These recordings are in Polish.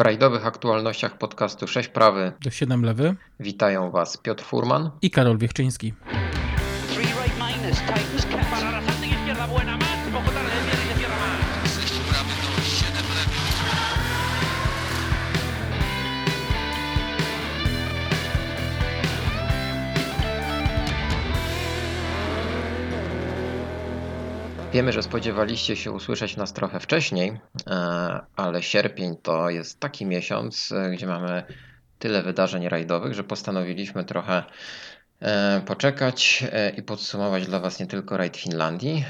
W rajdowych aktualnościach podcastu 6 prawy do 7 lewy. witają Was Piotr Furman i Karol Wiechczyński. Wiemy, że spodziewaliście się usłyszeć nas trochę wcześniej, e, ale sierpień to jest taki miesiąc, e, gdzie mamy tyle wydarzeń rajdowych, że postanowiliśmy trochę e, poczekać i podsumować dla Was nie tylko rajd Finlandii,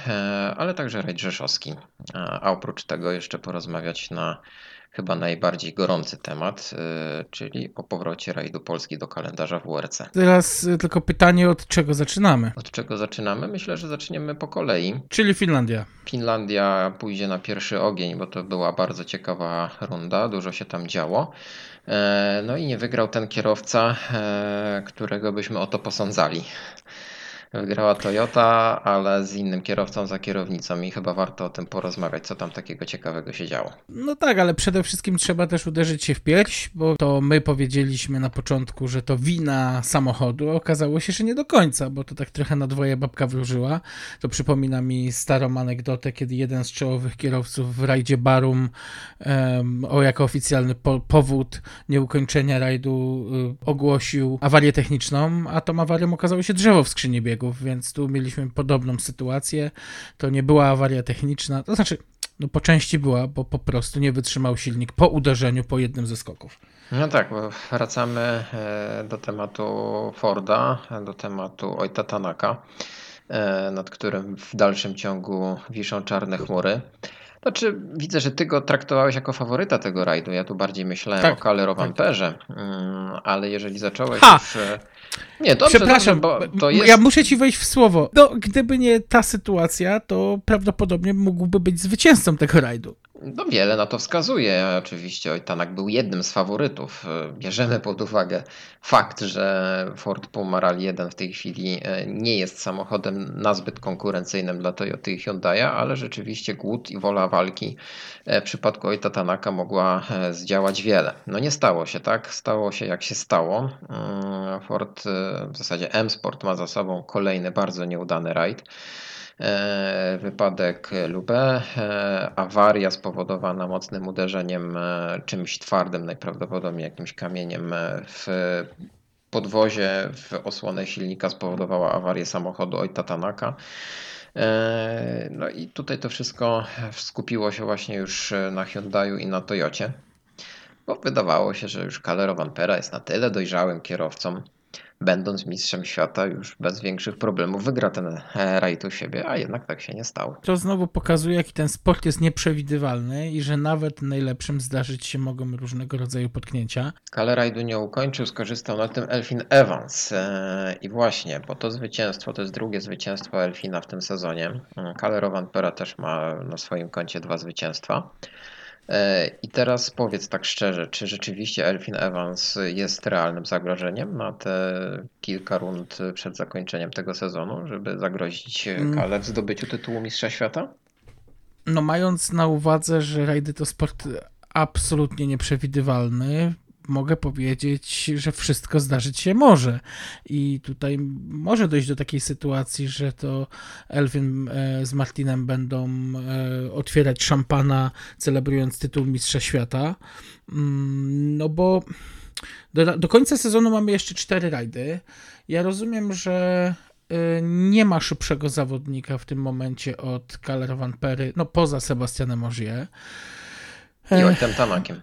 ale także rajd rzeszowski. A oprócz tego jeszcze porozmawiać na chyba najbardziej gorący temat, y, czyli o powrocie rajdu Polski do kalendarza WRC. Teraz y, tylko pytanie, od czego zaczynamy? Od czego zaczynamy? Myślę, że zaczniemy po kolei. Czyli Finlandia. Finlandia pójdzie na pierwszy ogień, bo to była bardzo ciekawa runda, dużo się tam działo. E, no i nie wygrał ten kierowca, e, którego byśmy o to posądzali. Wygrała Toyota, ale z innym kierowcą za kierownicą i chyba warto o tym porozmawiać, co tam takiego ciekawego się działo. No tak, ale przede wszystkim trzeba też uderzyć się w pierś, bo to my powiedzieliśmy na początku, że to wina samochodu, okazało się, że nie do końca, bo to tak trochę na dwoje babka wróżyła. To przypomina mi starą anegdotę, kiedy jeden z czołowych kierowców w rajdzie Barum um, o jako oficjalny po powód nieukończenia rajdu um, ogłosił awarię techniczną, a tą awarią okazało się drzewo w skrzyni biegu biegów, więc tu mieliśmy podobną sytuację. To nie była awaria techniczna, to znaczy, no po części była, bo po prostu nie wytrzymał silnik po uderzeniu po jednym ze skoków. No tak, wracamy e, do tematu Forda, do tematu Ojta Tanaka, e, nad którym w dalszym ciągu wiszą czarne chmury. Znaczy, widzę, że ty go traktowałeś jako faworyta tego rajdu. Ja tu bardziej myślałem tak, o Calero Vamperze, tak. Mm, ale jeżeli zacząłeś ha! już... E, nie, dobrze, Przepraszam, dobrze, bo to jest... ja muszę ci wejść w słowo. No, gdyby nie ta sytuacja, to prawdopodobnie mógłby być zwycięzcą tego rajdu. No wiele na to wskazuje. Oczywiście Ojtanak był jednym z faworytów. Bierzemy pod uwagę fakt, że Ford Puma Rally 1 w tej chwili e, nie jest samochodem nazbyt konkurencyjnym dla Toyota i Hyundai'a, ale rzeczywiście głód i wola walki e, w przypadku Ojta Tanaka mogła e, zdziałać wiele. No nie stało się tak, stało się jak się stało. Mm, Ford, w zasadzie M-Sport ma za sobą kolejny bardzo nieudany rajd. E, wypadek Lube, e, awaria spowodowana mocnym uderzeniem e, czymś twardym, najprawdopodobniej jakimś kamieniem w podwozie, w osłonę silnika spowodowała awarię samochodu Ojta Tanaka. No i tutaj to wszystko skupiło się właśnie już na Hyundaiu i na Toyocie, bo wydawało się, że już Calero Vampera jest na tyle dojrzałym kierowcą, będąc mistrzem świata, już bez większych problemów wygra ten e, rajd u siebie, a jednak tak się nie stało. To znowu pokazuje, jaki ten sport jest nieprzewidywalny i że nawet najlepszym zdarzyć się mogą różnego rodzaju potknięcia. Kale rajdu nie ukończył, skorzystał na tym Elfin Evans. E, I właśnie, bo to zwycięstwo, to jest drugie zwycięstwo Elfina w tym sezonie. Kale Pera też ma na swoim koncie dwa zwycięstwa. E, I teraz powiedz tak szczerze, czy rzeczywiście Elfin Evans jest realnym zagrożeniem na te kilka rund przed zakończeniem tego sezonu, żeby zagrozić mm. Kale w zdobyciu tytułu Mistrza Świata? No mając na uwadze, że rajdy to sport absolutnie nieprzewidywalny, mogę powiedzieć, że wszystko zdarzyć się może. I tutaj może dojść do takiej sytuacji, że to Elvin e, z Martinem będą e, otwierać szampana, celebrując tytuł Mistrza Świata. Mm, no bo do, do końca sezonu mamy jeszcze cztery rajdy. Ja rozumiem, że e, nie ma szybszego zawodnika w tym momencie od Kaler Van Pery, no poza Sebastianem Ogier. I Ojtem Tamakiem.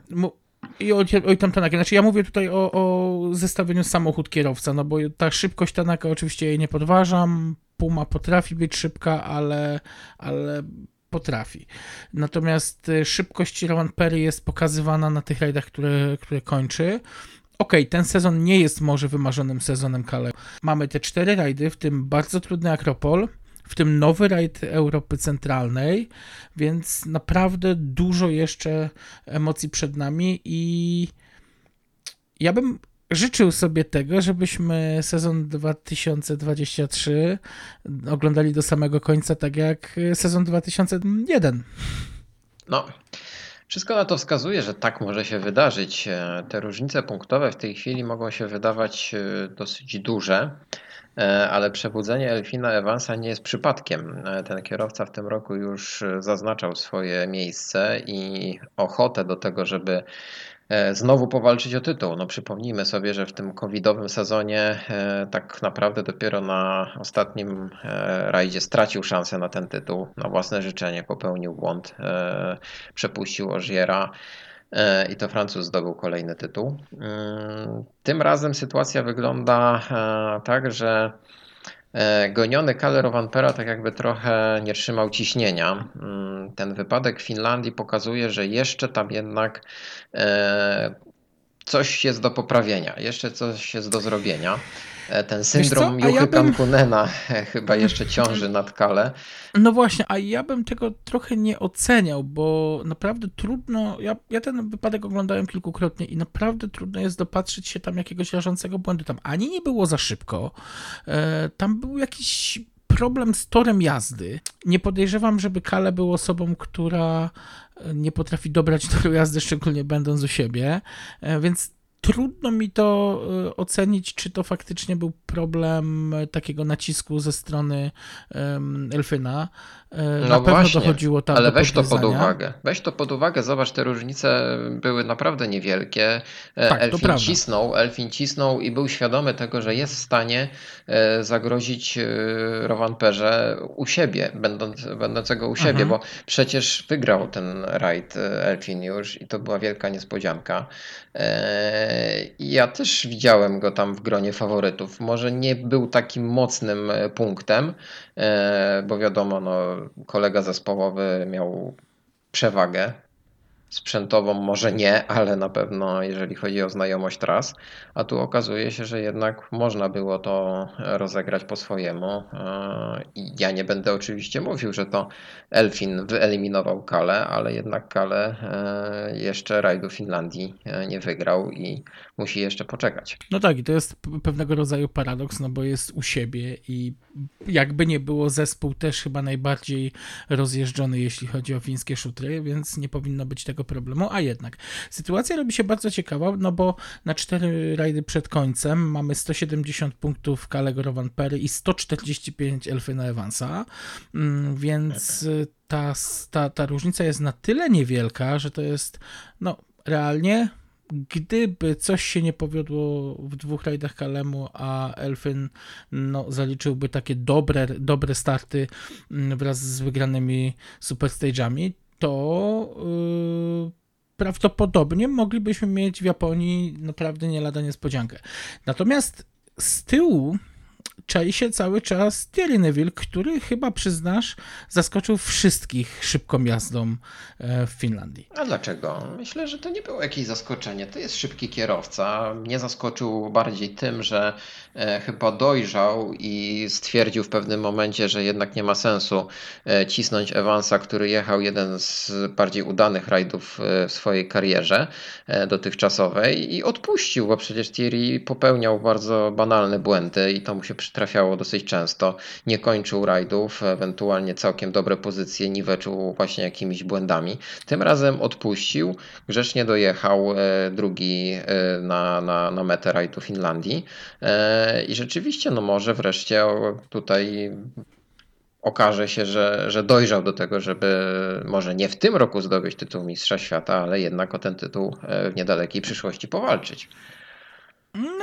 I o, oj tam Tanaka. Znaczy ja mówię tutaj o, o zestawieniu samochód kierowca, no bo ta szybkość Tanaka oczywiście jej nie podważam. Puma potrafi być szybka, ale, ale potrafi. Natomiast y, szybkość Rowan Perry jest pokazywana na tych rajdach, które, które kończy. Okej, okay, ten sezon nie jest może wymarzonym sezonem Kale. Mamy te cztery rajdy, w tym bardzo trudny Akropol, w tym nowy rajd Europy Centralnej, więc naprawdę dużo jeszcze emocji przed nami i ja bym życzył sobie tego, żebyśmy sezon 2023 oglądali do samego końca, tak jak sezon 2001. No, Wszystko na to wskazuje, że tak może się wydarzyć. E, te różnice punktowe w tej chwili mogą się wydawać e, dosyć duże, ale przebudzenie Elfina Evansa nie jest przypadkiem. Ten kierowca w tym roku już zaznaczał swoje miejsce i ochotę do tego, żeby E, znowu powalczyć o tytuł. No przypomnijmy sobie, że w tym covidowym sezonie e, tak naprawdę dopiero na ostatnim e, rajdzie stracił szansę na ten tytuł. Na własne życzenie popełnił błąd, przepuścił Ożiera i to Francuz zdobył kolejny tytuł. Mm, tym razem sytuacja wygląda tak, że E, goniony Kalle Vampera tak jakby trochę nie trzymał ciśnienia. Ten wypadek w Finlandii pokazuje, że jeszcze tam jednak e, coś jest do poprawienia, jeszcze coś jest do zrobienia. E, ten syndrom Juchy ja bym... Kampunena chyba jeszcze ciąży nad Kale. No właśnie, a ja bym tego trochę nie oceniał, bo naprawdę trudno, ja, ja ten wypadek oglądałem kilkukrotnie i naprawdę trudno jest dopatrzyć się tam jakiegoś rażącego błędu. Tam ani nie było za szybko, e, tam był jakiś problem z torem jazdy. Nie podejrzewam, żeby Kale był osobą, która nie potrafi dobrać toru jazdy, szczególnie będąc u siebie, e, więc trudno mi to e, ocenić, czy to faktycznie był problem takiego nacisku ze strony Elfyna. E, no Na właśnie, dochodziło tam ale weź to pod uwagę. Weź to pod uwagę, zobacz, te różnice były naprawdę niewielkie. E, tak, Elfin cisnął, Elfin cisnął i był świadomy tego, że jest w stanie zagrozić Rovanperze u siebie, będąc, będącego u siebie, mhm. bo przecież wygrał ten rajd Elfin już i to była wielka niespodzianka. Ja też widziałem go tam w gronie faworytów. Może nie był takim mocnym e, punktem, e, bo wiadomo, no, kolega zespołowy miał przewagę Sprzętową może nie, ale na pewno jeżeli chodzi o znajomość tras, a tu okazuje się, że jednak można było to rozegrać po swojemu. E, ja nie będę oczywiście mówił, że to Elfin wyeliminował Kale, ale jednak Kale e, jeszcze rajdu Finlandii e, nie wygrał i musi jeszcze poczekać. No tak, i to jest pewnego rodzaju paradoks, no bo jest u siebie i jakby nie było zespół też chyba najbardziej rozjeżdżony, jeśli chodzi o fińskie szutry, więc nie powinno być tego problemu, a jednak. Sytuacja robi się bardzo ciekawa, no bo na cztery rajdy przed końcem mamy 170 punktów Kalego Rovanpery i 145 Elfina Evansa, mm, więc ta, ta, ta różnica jest na tyle niewielka, że to jest no realnie gdyby coś się nie powiodło w dwóch rajdach Kalemu, a Elfin no, zaliczyłby takie dobre, dobre starty mm, wraz z wygranymi superstage'ami, to yy, prawdopodobnie moglibyśmy mieć w Japonii naprawdę nie lada niespodziankę. Natomiast z tyłu czai się cały czas Thierry Neville, który chyba przyznasz zaskoczył wszystkich szybką jazdą e, w Finlandii. A dlaczego? Myślę, że to nie było jakieś zaskoczenie. To jest szybki kierowca. Mnie zaskoczył bardziej tym, że e, chyba dojrzał i stwierdził w pewnym momencie, że jednak nie ma sensu e, cisnąć Evansa, który jechał jeden z bardziej udanych rajdów w swojej karierze dotychczasowej i odpuścił, bo przecież Thierry popełniał bardzo banalne błędy i to mu się trafiało dosyć często. Nie kończył rajdów, ewentualnie całkiem dobre pozycje niweczył właśnie jakimiś błędami. Tym razem odpuścił, grzecznie dojechał e, drugi e, na, na, na metę rajdu Finlandii e, i rzeczywiście no może wreszcie tutaj okaże się, że, że dojrzał do tego, żeby może nie w tym roku zdobyć tytuł Mistrza Świata, ale jednak o ten tytuł w niedalekiej przyszłości powalczyć.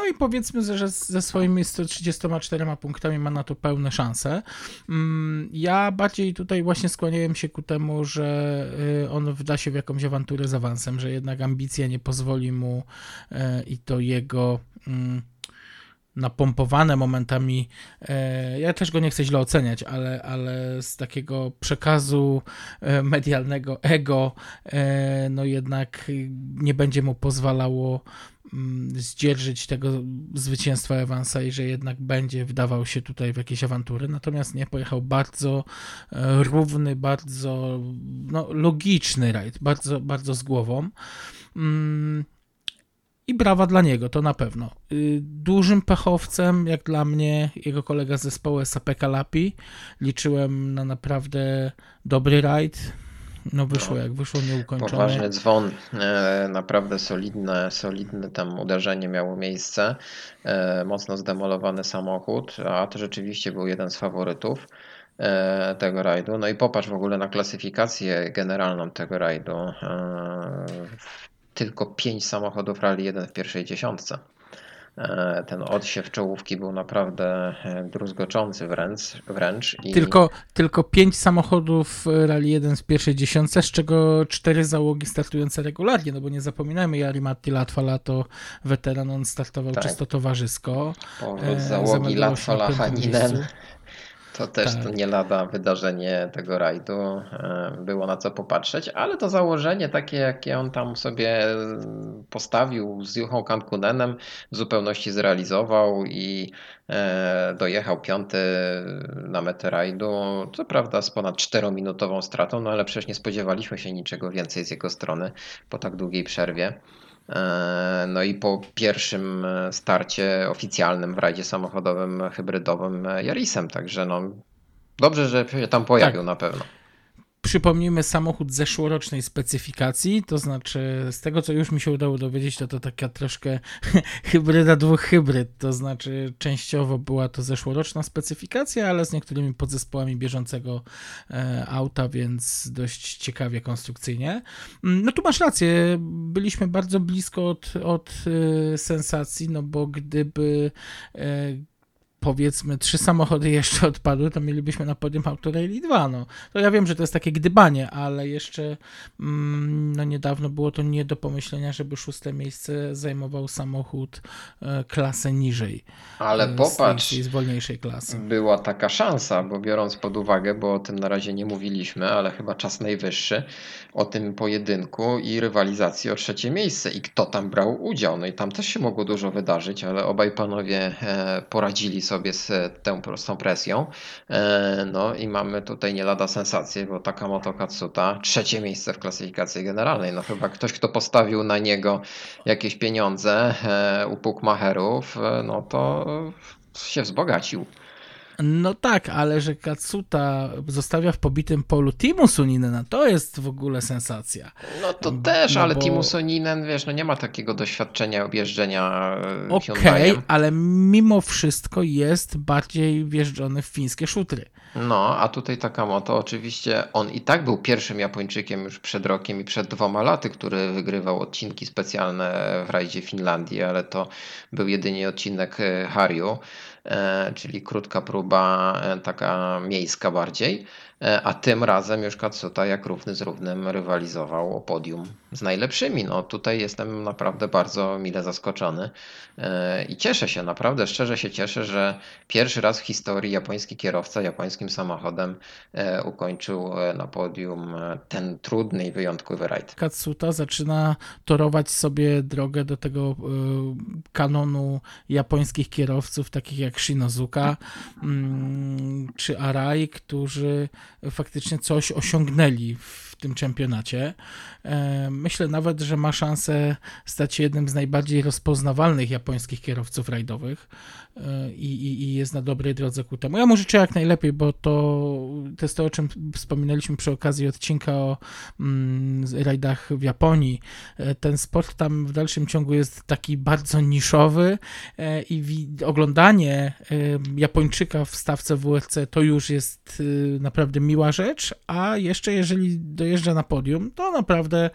No i powiedzmy, że ze swoimi 134 punktami ma na to pełne szanse. Mm, ja bardziej tutaj właśnie skłaniałem się ku temu, że y, on wda się w jakąś awanturę z awansem, że jednak ambicja nie pozwoli mu y, i to jego mm, napompowane momentami, y, ja też go nie chcę źle oceniać, ale, ale z takiego przekazu medialnego ego, no jednak nie będzie mu pozwalało Mm, zdzierżyć tego zwycięstwa Evansa i że jednak będzie wdawał się tutaj w jakieś awantury. Natomiast nie, pojechał bardzo e, równy, bardzo no, logiczny rajd, bardzo, bardzo z głową. I brawa dla niego, to na pewno. Y, dużym pechowcem, jak dla mnie, jego kolega z zespołu jest Apeka Lapi. Liczyłem na naprawdę dobry rajd No wyszło No. jak wyszło, nieukończone. Poważny dzwon, e, naprawdę solidne, solidne tam uderzenie miało miejsce. E, Mocno zdemolowany samochód, a to rzeczywiście był jeden z faworytów e, tego rajdu. No i popatrz w ogóle na klasyfikację generalną tego rajdu. Tylko pięć samochodów Rally 1 w pierwszej dziesiątce. E, Ten odsiew czołówki był naprawdę e, druzgoczący wręcz. wręcz i... Tylko, tylko pięć samochodów Rally 1 w pierwszej dziesiątce, z czego cztery załogi startujące regularnie, no bo nie zapominajmy, Jari Matti Latwa Lato, weteran, on startował Tak. czysto towarzysko. Powrót E, załogi zameldował się To też Tak. to nie lada wydarzenie tego rajdu. e, Było na co popatrzeć, ale to założenie takie, jakie on tam sobie e, postawił z Juchą Kankunenem, w zupełności zrealizował i e, dojechał piąty na metę rajdu. Co prawda z ponad 4-minutową stratą, no ale przecież nie spodziewaliśmy się niczego więcej z jego strony po tak długiej przerwie. E, No i po pierwszym e, starcie oficjalnym w rajdzie samochodowym hybrydowym e, Yarisem, także no dobrze, że się tam pojawił Tak. na pewno. Przypomnijmy samochód zeszłorocznej specyfikacji, to znaczy z tego co już mi się udało dowiedzieć, to to taka troszkę hybryda dwóch hybryd, to znaczy częściowo była to zeszłoroczna specyfikacja, ale z niektórymi podzespołami bieżącego e, auta, więc dość ciekawie konstrukcyjnie. Mm, No tu masz rację, byliśmy bardzo blisko od, od e, sensacji, no bo gdyby e, powiedzmy trzy samochody jeszcze odpadły, to mielibyśmy na podium Auto Rally 2. No. To ja wiem, że to jest takie gdybanie, ale jeszcze mm, no niedawno było to nie do pomyślenia, żeby szóste miejsce zajmował samochód e, klasę niżej. Ale e, z tej- popatrz, Z wolniejszej klasy. była taka szansa, bo biorąc pod uwagę, bo o tym na razie nie mówiliśmy, ale chyba czas najwyższy, o tym pojedynku i rywalizacji o trzecie miejsce i kto tam brał udział. No i tam też się mogło dużo wydarzyć, ale obaj panowie e, poradzili sobie z e, tą, z tą presją. E, No i mamy tutaj nie lada sensację, bo Takamoto Katsuta, trzecie miejsce w klasyfikacji generalnej. No chyba ktoś, kto postawił na niego jakieś pieniądze e, u Pukmacherów, e, no to się wzbogacił. No tak, ale że Katsuta zostawia w pobitym polu Timu Suninena, to jest w ogóle sensacja. No to No też, ale bo- Timu Soninen, wiesz, no nie ma takiego doświadczenia objeżdżenia e, Okej, Hyundaiem. ale mimo wszystko jest bardziej wjeżdżony w fińskie szutry. No, a tutaj Takamoto, oczywiście on i tak był pierwszym Japończykiem już przed rokiem i przed dwoma laty, który wygrywał odcinki specjalne w rajdzie Finlandii, ale to był jedynie odcinek e, Hariu, czyli krótka próba, e, taka miejska bardziej. E, A tym razem już Katsuta jak równy z równym rywalizował o podium z najlepszymi. No tutaj jestem naprawdę bardzo mile zaskoczony e, i cieszę się, naprawdę szczerze się cieszę, że pierwszy raz w historii japoński kierowca japońskim samochodem e, ukończył e, na podium ten trudny i wyjątkowy rajd. Katsuta zaczyna torować sobie drogę do tego kanonu japońskich kierowców, takich jak Shinozuka mm, czy Arai, którzy faktycznie coś osiągnęli w tym czempionacie. E, Myślę nawet, że ma szansę stać się jednym z najbardziej rozpoznawalnych japońskich kierowców rajdowych e, i, i, i jest na dobrej drodze ku temu. Ja mu życzę jak najlepiej, bo to, to jest to, o czym wspominaliśmy przy okazji odcinka o mm, rajdach w Japonii. E, Ten sport tam w dalszym ciągu jest taki bardzo niszowy i oglądanie Japończyka w stawce WRC to już jest naprawdę miła rzecz, a jeszcze jeżeli dojeżdża na podium, to naprawdę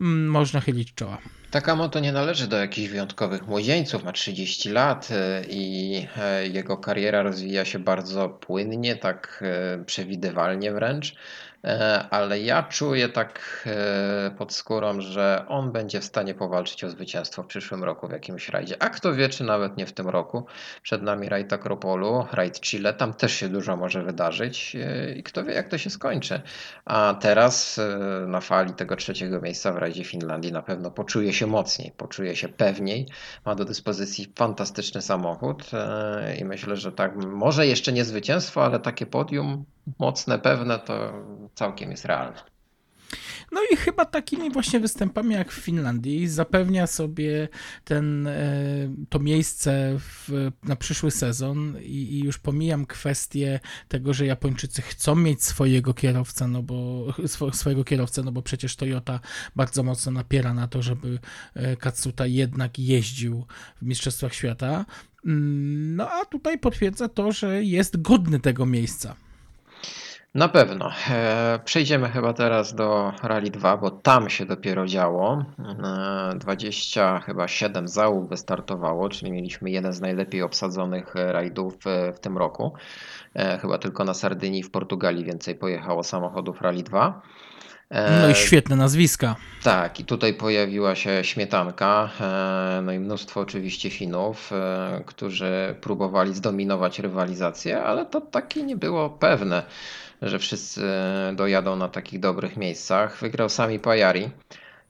mm, można chylić czoła. Takamoto nie należy do jakichś wyjątkowych młodzieńców, ma 30 lat e, i e, jego kariera rozwija się bardzo płynnie, tak e, przewidywalnie wręcz, ale ja czuję tak e, pod skórą, że on będzie w stanie powalczyć o zwycięstwo w przyszłym roku w jakimś rajdzie. A kto wie, czy nawet nie w tym roku. Przed nami rajd Akropolu, rajd Chile, tam też się dużo może wydarzyć e, i kto wie, jak to się skończy. A teraz e, na fali tego trzeciego miejsca w rajdzie Finlandii na pewno poczuje się mocniej, poczuje się pewniej. Ma do dyspozycji fantastyczny samochód e, i myślę, że tak, może jeszcze nie zwycięstwo, ale takie podium mocne, pewne to całkiem jest realne. No i chyba takimi właśnie występami jak w Finlandii zapewnia sobie ten, e, to miejsce w, na przyszły sezon i, i już pomijam kwestię tego, że Japończycy chcą mieć swojego kierowcę, no bo swojego kierowcę, no bo przecież Toyota bardzo mocno napiera na to, żeby e, Katsuta jednak jeździł w Mistrzostwach Świata. Mm, no a tutaj potwierdza to, że jest godny tego miejsca. Na pewno. E, przejdziemy chyba teraz do Rally 2, bo tam się dopiero działo. 20 chyba 7 załóg wystartowało, czyli mieliśmy jeden z najlepiej obsadzonych rajdów w tym roku. E, chyba tylko na Sardynii w Portugalii więcej pojechało samochodów Rally 2. No i świetne nazwiska. Tak, i tutaj pojawiła się śmietanka, no i mnóstwo oczywiście Finów, którzy próbowali zdominować rywalizację, ale to takie nie było pewne że wszyscy dojadą na takich dobrych miejscach. Wygrał sami Pajari,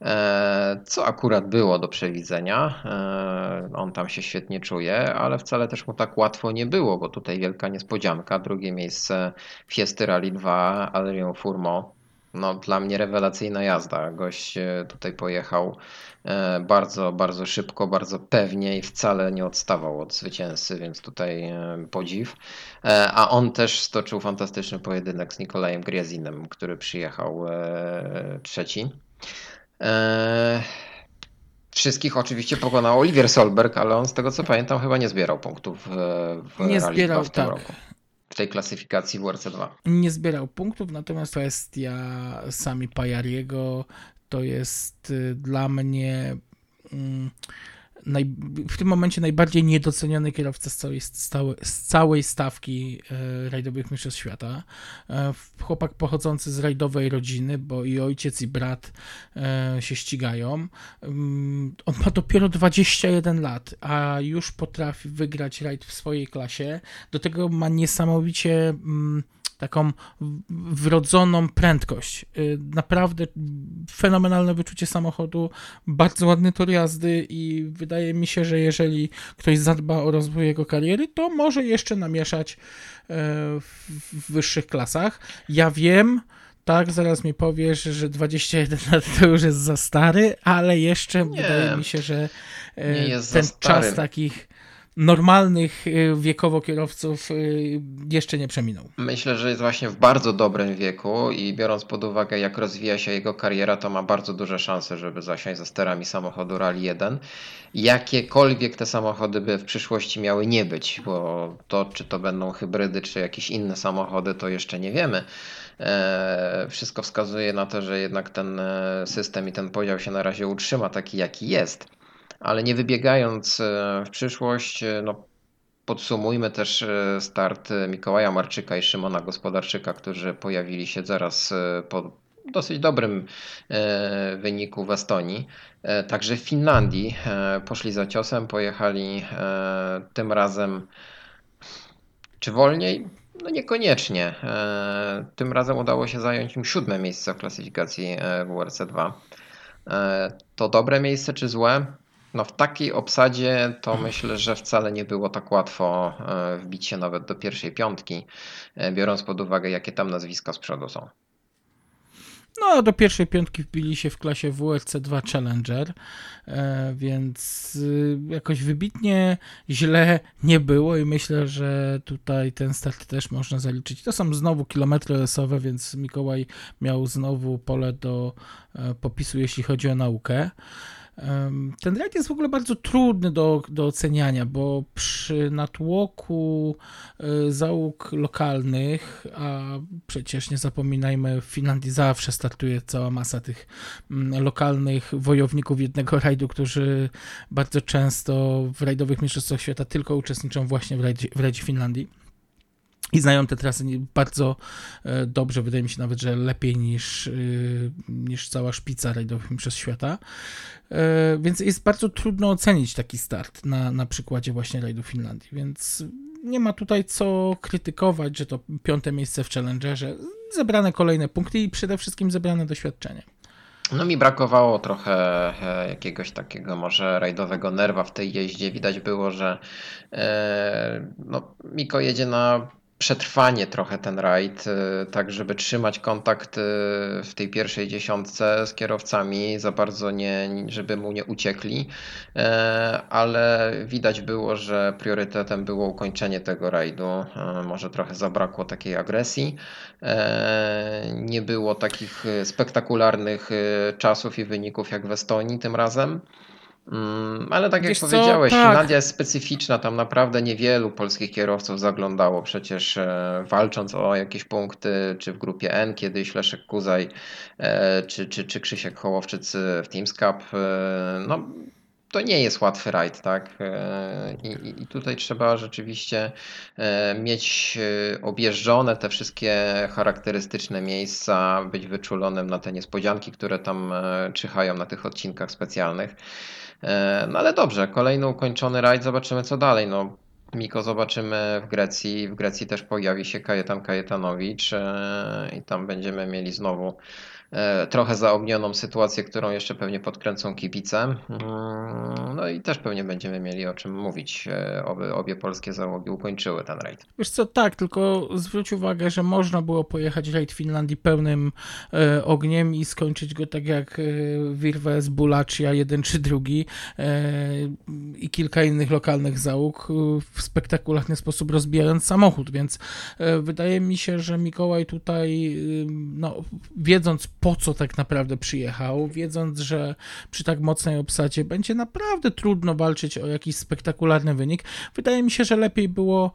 e, co akurat było do przewidzenia. E, on tam się świetnie czuje, ale wcale też mu tak łatwo nie było, bo tutaj wielka niespodzianka. Drugie miejsce Fiesty Rally 2, Adrian Furmo. No, dla mnie rewelacyjna jazda. Gość e, tutaj pojechał E, bardzo, bardzo szybko, bardzo pewnie i wcale nie odstawał od zwycięzcy, więc tutaj e, podziw. A on też stoczył fantastyczny pojedynek z Nikolajem Griazinem, który przyjechał trzeci. Wszystkich oczywiście pokonał Olivier Solberg, ale on z tego co pamiętam chyba nie zbierał punktów w nie zbierał, w tym tak. roku w tej klasyfikacji WRC 2. Nie zbierał punktów, natomiast kwestia sami Pajariego to jest y, dla mnie mm, naj, w tym momencie najbardziej niedoceniony kierowca z całej, z całej stawki e, rajdowych mistrzostw świata. E, chłopak pochodzący z rajdowej rodziny, bo i ojciec i brat e, się ścigają. Mm, on ma dopiero 21 lat, a już potrafi wygrać rajd w swojej klasie. Do tego ma niesamowicie mm, taką wrodzoną prędkość. Y, naprawdę fenomenalne wyczucie samochodu, bardzo ładny tor jazdy i wydaje mi się, że jeżeli ktoś zadba o rozwój jego kariery, to może jeszcze namieszać e, w wyższych klasach. Ja wiem, tak, zaraz mi powiesz, że 21 lat to już jest za stary, ale jeszcze nie, wydaje mi się, że e, ten czas takich normalnych y, wiekowo kierowców y, jeszcze nie przeminął. Myślę, że jest właśnie w bardzo dobrym wieku i biorąc pod uwagę, jak rozwija się jego kariera, to ma bardzo duże szanse, żeby zasiąść za sterami samochodu Rally 1. Jakiekolwiek te samochody by w przyszłości miały nie być, bo to, czy to będą hybrydy, czy jakieś inne samochody, to jeszcze nie wiemy. E, wszystko wskazuje na to, że jednak ten e, system i ten podział się na razie utrzyma taki, jaki jest ale nie wybiegając e, w przyszłość, e, no, podsumujmy też e, start Mikołaja Marczyka i Szymona Gospodarczyka, którzy pojawili się zaraz po dosyć dobrym wyniku w Estonii. Także w Finlandii poszli za ciosem, pojechali tym razem czy wolniej? No niekoniecznie. Tym razem udało się zająć im siódme miejsce w klasyfikacji WRC 2. To dobre miejsce czy złe? No w takiej obsadzie to myślę, że wcale nie było tak łatwo e, wbić się nawet do pierwszej piątki, e, biorąc pod uwagę, jakie tam nazwiska z przodu są. No, do pierwszej piątki wbili się w klasie WRC 2 Challenger, e, więc jakoś wybitnie źle nie było i myślę, że tutaj ten start też można zaliczyć. To są znowu kilometry lesowe, więc Mikołaj miał znowu pole do popisu, jeśli chodzi o naukę. Ten rajd jest w ogóle bardzo trudny do, do oceniania, bo przy natłoku e, załóg lokalnych, a przecież nie zapominajmy, w Finlandii zawsze startuje cała masa tych mm, lokalnych wojowników jednego rajdu, którzy bardzo często w rajdowych mistrzostwach świata tylko uczestniczą właśnie w rajdzie, w rajdzie Finlandii i znają te trasy bardzo e, dobrze, wydaje mi się nawet, że lepiej niż, e, niż cała szpica rajdowych przez świata. E, więc jest bardzo trudno ocenić taki start na, na przykładzie właśnie rajdu Finlandii, więc nie ma tutaj co krytykować, że to piąte miejsce w Challengerze, zebrane kolejne punkty i przede wszystkim zebrane doświadczenie. No mi brakowało trochę jakiegoś takiego może rajdowego nerwa w tej jeździe. Widać było, że no, Miko jedzie na przetrwanie trochę ten rajd, y, tak żeby trzymać kontakt y, w tej pierwszej dziesiątce z kierowcami, za bardzo nie, żeby mu nie uciekli, e, ale widać było, że priorytetem było ukończenie tego rajdu. E, może trochę zabrakło takiej agresji. E, nie było takich spektakularnych czasów i wyników jak w Estonii tym razem. Mm, ale tak jak Wiesz co, powiedziałeś, tak. Finlandia jest specyficzna, tam naprawdę niewielu polskich kierowców zaglądało przecież e, walcząc o jakieś punkty, czy w grupie N kiedyś Leszek Kuzaj, e, czy, czy, czy Krzysiek Hołowczyc w Teams Cup, e, no to nie jest łatwy rajd, tak? E, I, i- tutaj trzeba rzeczywiście e, mieć e, objeżdżone te wszystkie charakterystyczne miejsca, być wyczulonym na te niespodzianki, które tam czyhają na tych odcinkach specjalnych. No ale dobrze, kolejny ukończony rajd, zobaczymy co dalej. No, Miko zobaczymy w Grecji. W Grecji też pojawi się Kajetan Kajetanowicz e, i tam będziemy mieli znowu trochę zaognioną sytuację, którą jeszcze pewnie podkręcą kibice. Mm, No i też pewnie będziemy mieli o czym mówić. e, Oby obie polskie załogi ukończyły ten rajd. Wiesz co, tak, tylko zwróć uwagę, że można było pojechać rajd Finlandii pełnym e, ogniem i skończyć go tak jak e, Virves, Bulacia, jeden czy drugi e, i kilka innych lokalnych załóg e, w spektakularny sposób rozbijając samochód, więc e, wydaje mi się, że Mikołaj tutaj, e, no, wiedząc po co tak naprawdę przyjechał, wiedząc, że przy tak mocnej obsadzie będzie naprawdę trudno walczyć o jakiś spektakularny wynik, wydaje mi się, że lepiej było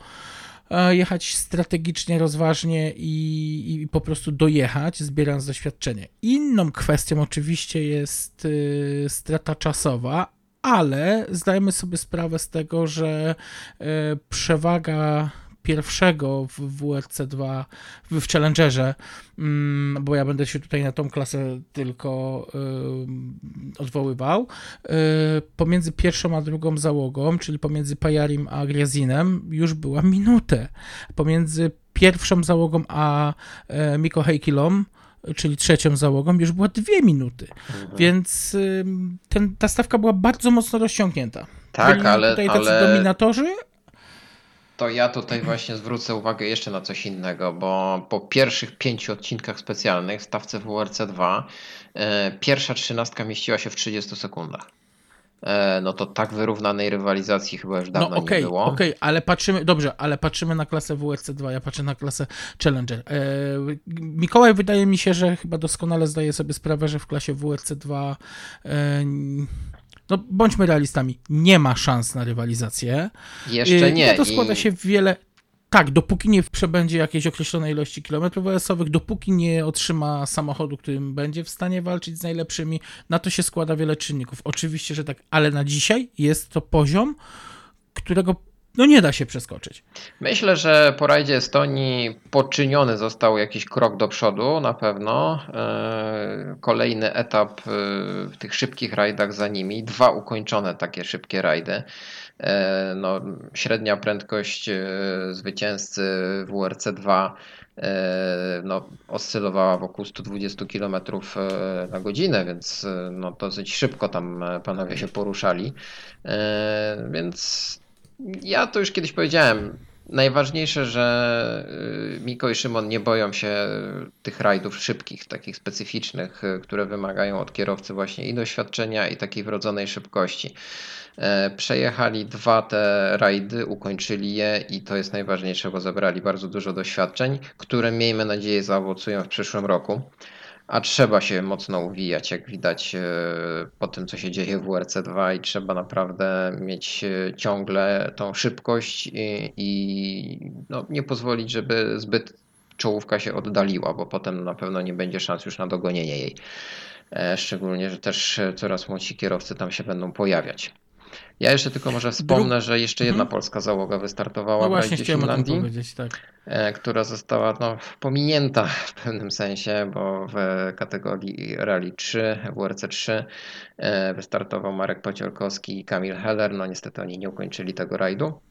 e, jechać strategicznie, rozważnie i, i po prostu dojechać, zbierając doświadczenie. Inną kwestią oczywiście jest y, strata czasowa, ale zdajmy sobie sprawę z tego, że y, przewaga pierwszego w WRC 2 w Challengerze, mm, bo ja będę się tutaj na tą klasę tylko odwoływał, y, pomiędzy pierwszą a drugą załogą, czyli pomiędzy Pajarim a Griazinem, już była minutę. Pomiędzy pierwszą załogą a e, Miko Heikilą, czyli trzecią załogą, już była dwie minuty. Więc ym, ten, ta stawka była bardzo mocno rozciągnięta. Tak, Byli ale, tutaj tacy ale dominatorzy, To ja tutaj właśnie zwrócę uwagę jeszcze na coś innego, bo po pierwszych pięciu odcinkach specjalnych w stawce WRC 2 e, pierwsza trzynastka mieściła się w 30 sekundach. E, no to tak wyrównanej rywalizacji chyba już No dawno okej, nie było. okej, ale patrzymy, dobrze, ale patrzymy na klasę WRC 2, ja patrzę na klasę Challenger. E, Mikołaj wydaje mi się, że chyba doskonale zdaje sobie sprawę, że w klasie WRC 2 e, no bądźmy realistami, nie ma szans na rywalizację. Jeszcze E, nie. To składa i- się wiele tak, dopóki nie przebędzie jakiejś określonej ilości kilometrów OS-owych, dopóki nie otrzyma samochodu, którym będzie w stanie walczyć z najlepszymi, na to się składa wiele czynników. Oczywiście, że tak, ale na dzisiaj jest to poziom, którego no nie da się przeskoczyć. Myślę, że po rajdzie Estonii poczyniony został jakiś krok do przodu na pewno. E, Kolejny etap e, w tych szybkich rajdach za nimi. Dwa ukończone takie szybkie rajdy. E, No, średnia prędkość zwycięzcy WRC 2 e, no, oscylowała wokół 120 km na godzinę, więc no, dosyć szybko tam panowie się poruszali. Więc ja to już kiedyś powiedziałem. Najważniejsze, że y, Miko i Szymon nie boją się tych rajdów szybkich, takich specyficznych, y, które wymagają od kierowcy właśnie i doświadczenia, i takiej wrodzonej szybkości. E, Przejechali dwa te rajdy, ukończyli je i to jest najważniejsze, bo zebrali bardzo dużo doświadczeń, które miejmy nadzieję zaowocują w przyszłym roku. A trzeba się mocno uwijać, jak widać e, po tym, co się dzieje w WRC2 i trzeba naprawdę mieć e, ciągle tą szybkość i, i no, nie pozwolić, żeby zbyt czołówka się oddaliła, bo potem na pewno nie będzie szans już na dogonienie jej. E, Szczególnie, że też coraz młodsi kierowcy tam się będą pojawiać. Ja jeszcze tylko może wspomnę, że jeszcze jedna Mhm. polska załoga wystartowała No w właśnie rajdzie o tym Finlandii tak. e, która została no, pominięta w pewnym sensie, bo w kategorii Rally 3, WRC 3 e, wystartował Marek Pociorkowski i Kamil Heller. No niestety oni nie ukończyli tego rajdu.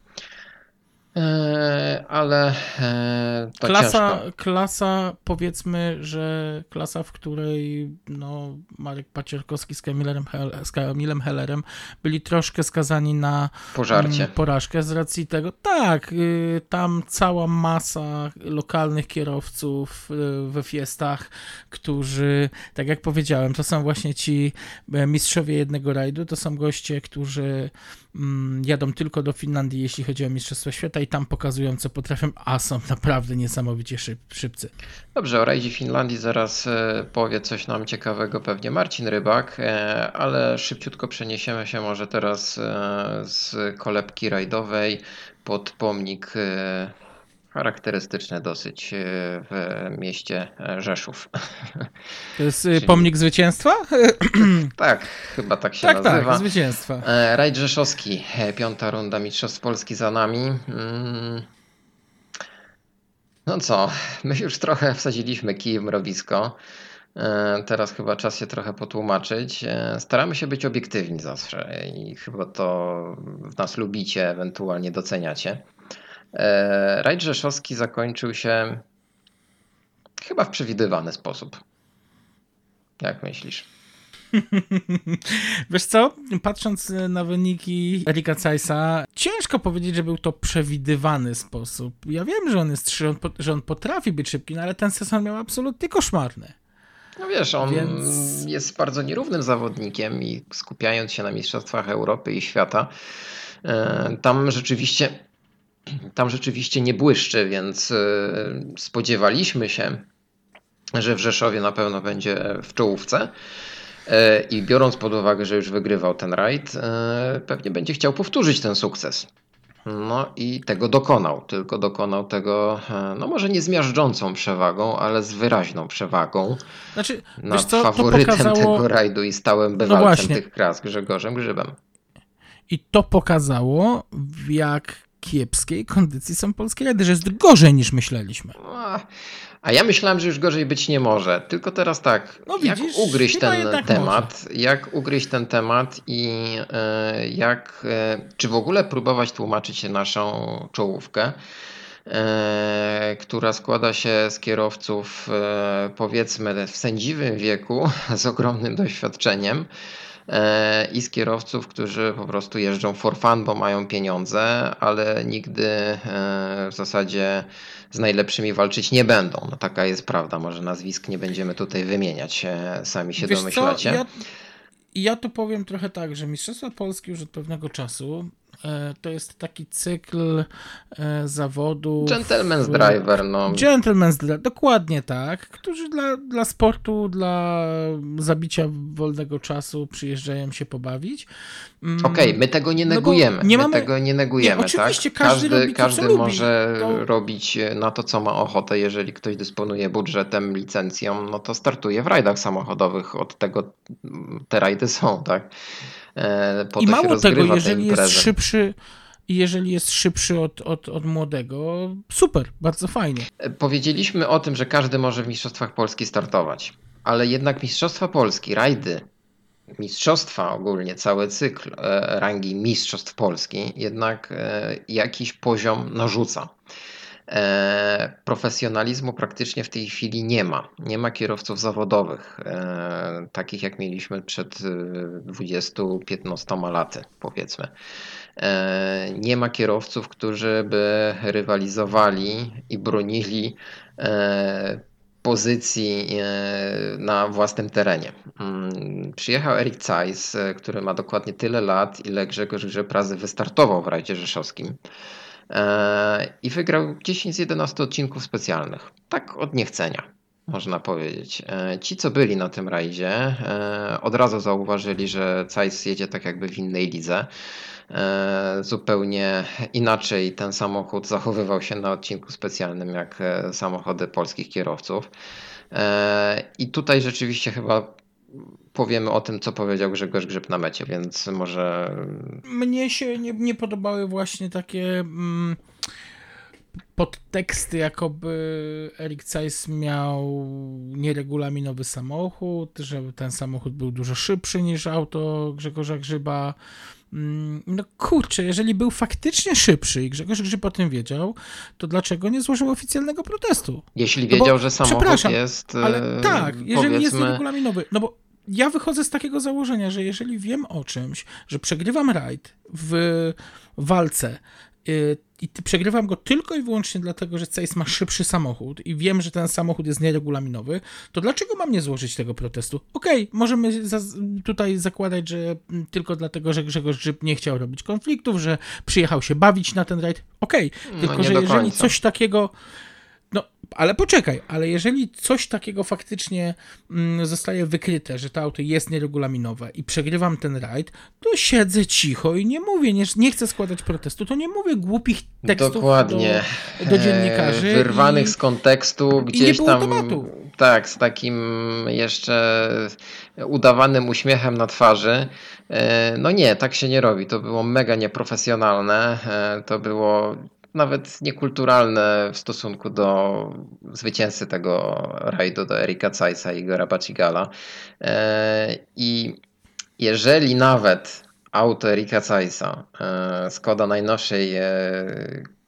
E, ale e, to klasa, ciężko. klasa, powiedzmy, że klasa, w której no, Marek Pacierkowski z Kamilem, Hel z Kamilem Hellerem byli troszkę skazani na Pożarcie. mm, porażkę z racji tego. Tak, y, tam cała masa lokalnych kierowców y, we fiestach, którzy, tak jak powiedziałem, to są właśnie ci e, mistrzowie jednego rajdu, to są goście, którzy mm, jadą tylko do Finlandii, jeśli chodzi o Mistrzostwo Świata i tam pokazują, co potrafią, a są naprawdę niesamowicie szyb, szybcy. Dobrze, o rajdzie Finlandii zaraz e, powie coś nam ciekawego pewnie Marcin Rybak, e, ale szybciutko przeniesiemy się może teraz e, z kolebki rajdowej pod pomnik e, charakterystyczny dosyć e, w mieście e, Rzeszów. To jest y, Czyli- pomnik zwycięstwa? Tak, chyba tak się tak, nazywa. tak, zwycięstwa. E, Rajd Rzeszowski, e, piąta runda Mistrzostw Polski za nami. Mm. No co, my już trochę wsadziliśmy kij w mrowisko. E, Teraz chyba czas się trochę potłumaczyć. E, Staramy się być obiektywni zawsze i chyba to w nas lubicie, ewentualnie doceniacie. E, Rajd Rzeszowski zakończył się chyba w przewidywany sposób. Jak myślisz? Wiesz co, patrząc na wyniki Erika Zeissa, ciężko powiedzieć, że był to przewidywany sposób. Ja wiem, że on jest że on, po- że on potrafi być szybki, no ale ten sezon miał absolutnie koszmarny. No wiesz, on Więc- jest bardzo nierównym zawodnikiem i skupiając się na Mistrzostwach Europy i świata, e, tam rzeczywiście, tam rzeczywiście nie błyszczy, więc e, spodziewaliśmy się, że w Rzeszowie na pewno będzie w czołówce. E, I biorąc pod uwagę, że już wygrywał ten rajd, e, pewnie będzie chciał powtórzyć ten sukces. No i tego dokonał, tylko dokonał tego, no może nie z miażdżącą przewagą, ale z wyraźną przewagą Znaczy, nad co, faworytem pokazało, No tego rajdu i stałym bywalcem właśnie. tych kras Grzegorzem Grzybem. i to pokazało, jak kiepskiej kondycji są polskie rajdy, że jest gorzej niż myśleliśmy. A, a ja myślałem, że już gorzej być nie może. Tylko teraz tak, No jak widzisz, ugryźć chyba ten temat, jak ugryźć ten temat i e, jak, e, czy w ogóle próbować tłumaczyć naszą czołówkę, e, która składa się z kierowców powiedzmy w sędziwym wieku, z ogromnym doświadczeniem i z kierowców, którzy po prostu jeżdżą for fun, bo mają pieniądze, ale nigdy e, w zasadzie z najlepszymi walczyć nie będą. No, taka jest prawda. Może nazwisk nie będziemy tutaj wymieniać, e, sami się Wiesz co, domyślacie. ja, ja to powiem trochę tak, że Mistrzostwa Polski już od pewnego czasu e, to jest taki cykl e, zawodu. Gentleman's driver, no. Gentleman's Drive, dokładnie tak, którzy dla, dla sportu, dla zabicia wolnego czasu przyjeżdżają się pobawić. Mm, Okej, my tego nie No negujemy. nie my mamy- tego nie negujemy, Nie, oczywiście, tak? każdy każdy lubi. może To- robić na to, co ma ochotę. Jeżeli ktoś dysponuje budżetem, licencją, no to startuje w rajdach samochodowych. Od tego te rajdy są, tak? E, Po I mało tego, jeżeli jest szybszy, jeżeli jest szybszy od, od, od młodego, super, bardzo fajnie. Powiedzieliśmy o tym, że każdy może w Mistrzostwach Polski startować, ale jednak Mistrzostwa Polski, rajdy, mistrzostwa ogólnie, cały cykl e, rangi Mistrzostw Polski jednak e, jakiś poziom narzuca. E, Profesjonalizmu praktycznie w tej chwili nie ma. Nie ma kierowców zawodowych, e, takich jak mieliśmy przed e, 20-15 laty, powiedzmy. E, Nie ma kierowców, którzy by rywalizowali i bronili e, pozycji e, na własnym terenie. Mm, Przyjechał Erik Zeiss, e, który ma dokładnie tyle lat, ile Grzegorz Grzeprazy wystartował w rajdzie rzeszowskim. E, I wygrał 10 z 11 odcinków specjalnych. Tak od niechcenia, można powiedzieć. E, Ci, co byli na tym rajdzie, e, od razu zauważyli, że Zeiss jedzie tak jakby w innej lidze. Zupełnie inaczej ten samochód zachowywał się na odcinku specjalnym jak samochody polskich kierowców. I tutaj rzeczywiście chyba powiemy o tym, co powiedział Grzegorz Grzyb na mecie, więc może Mnie się nie, nie podobały właśnie takie mm, podteksty, jakoby Erik Zeiss miał nieregulaminowy samochód, że ten samochód był dużo szybszy niż auto Grzegorza Grzyba. Mm, no kurczę, jeżeli był faktycznie szybszy i Grzegorz Grzyb o tym wiedział, to dlaczego nie złożył oficjalnego protestu? Jeśli No bo, wiedział, że samochód jest. Ale e, tak, jeżeli jest powiedzmy- nieregulaminowy, no bo ja wychodzę z takiego założenia, że jeżeli wiem o czymś, że przegrywam rajd w walce i ty- przegrywam go tylko i wyłącznie dlatego, że Case ma szybszy samochód i wiem, że ten samochód jest nieregulaminowy, to dlaczego mam nie złożyć tego protestu? Okej, możemy za- tutaj zakładać, że mm, tylko dlatego, że Grzegorz Grzyb nie chciał robić konfliktów, że przyjechał się bawić na ten rajd. Okej, No, tylko nie że jeżeli coś takiego no, ale poczekaj, ale jeżeli coś takiego faktycznie mm, zostaje wykryte, że to auto jest nieregulaminowe i przegrywam ten rajd, to siedzę cicho i nie mówię, nie, nie chcę składać protestu, to nie mówię głupich tekstów Dokładnie. do, do dziennikarzy. E, Wyrwanych i, z kontekstu, gdzieś było tam. tematu. Tak, z takim jeszcze udawanym uśmiechem na twarzy. E, No nie, tak się nie robi. To było mega nieprofesjonalne. E, To było nawet niekulturalne w stosunku do zwycięzcy tego rajdu, do Erika Cajsa i Igora Bacigala. E, I jeżeli nawet auto Erika Cajsa, e, Skoda najnowszej, e,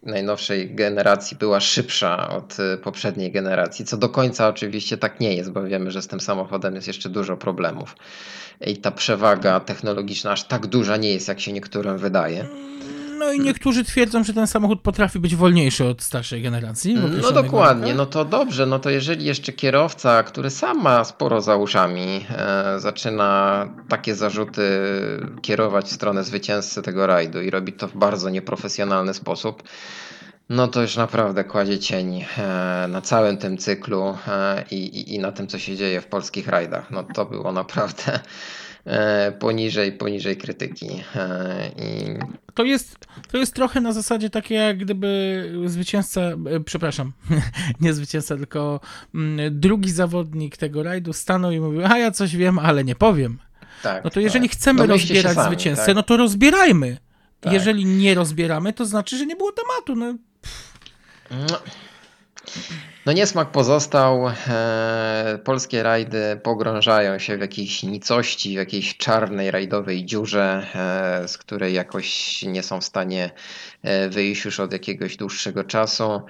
najnowszej generacji była szybsza od poprzedniej generacji, co do końca oczywiście tak nie jest, bo wiemy, że z tym samochodem jest jeszcze dużo problemów. I ta przewaga technologiczna aż tak duża nie jest, jak się niektórym wydaje. No i niektórzy twierdzą, że ten samochód potrafi być wolniejszy od starszej generacji. No dokładnie, warunkach. no to dobrze, no to jeżeli jeszcze kierowca, który sam ma sporo za uszami, e, zaczyna takie zarzuty kierować w stronę zwycięzcy tego rajdu i robi to w bardzo nieprofesjonalny sposób, no to już naprawdę kładzie cień e, na całym tym cyklu e, i, i, i na tym, co się dzieje w polskich rajdach. No to było naprawdę poniżej, poniżej krytyki. E, I To jest, to jest trochę na zasadzie takie, jak gdyby zwycięzca, e, przepraszam, nie zwycięzca, tylko mm, drugi zawodnik tego rajdu stanął i mówił, a ja coś wiem, ale nie powiem. tak, No to jeżeli tak. chcemy Domyślcie się rozbierać sami, zwycięzcę, tak? no to rozbierajmy. Tak. Jeżeli nie rozbieramy, to znaczy, że nie było tematu. No, No, no niesmak pozostał. E, polskie rajdy pogrążają się w jakiejś nicości, w jakiejś czarnej rajdowej dziurze, e, z której jakoś nie są w stanie e, wyjść już od jakiegoś dłuższego czasu.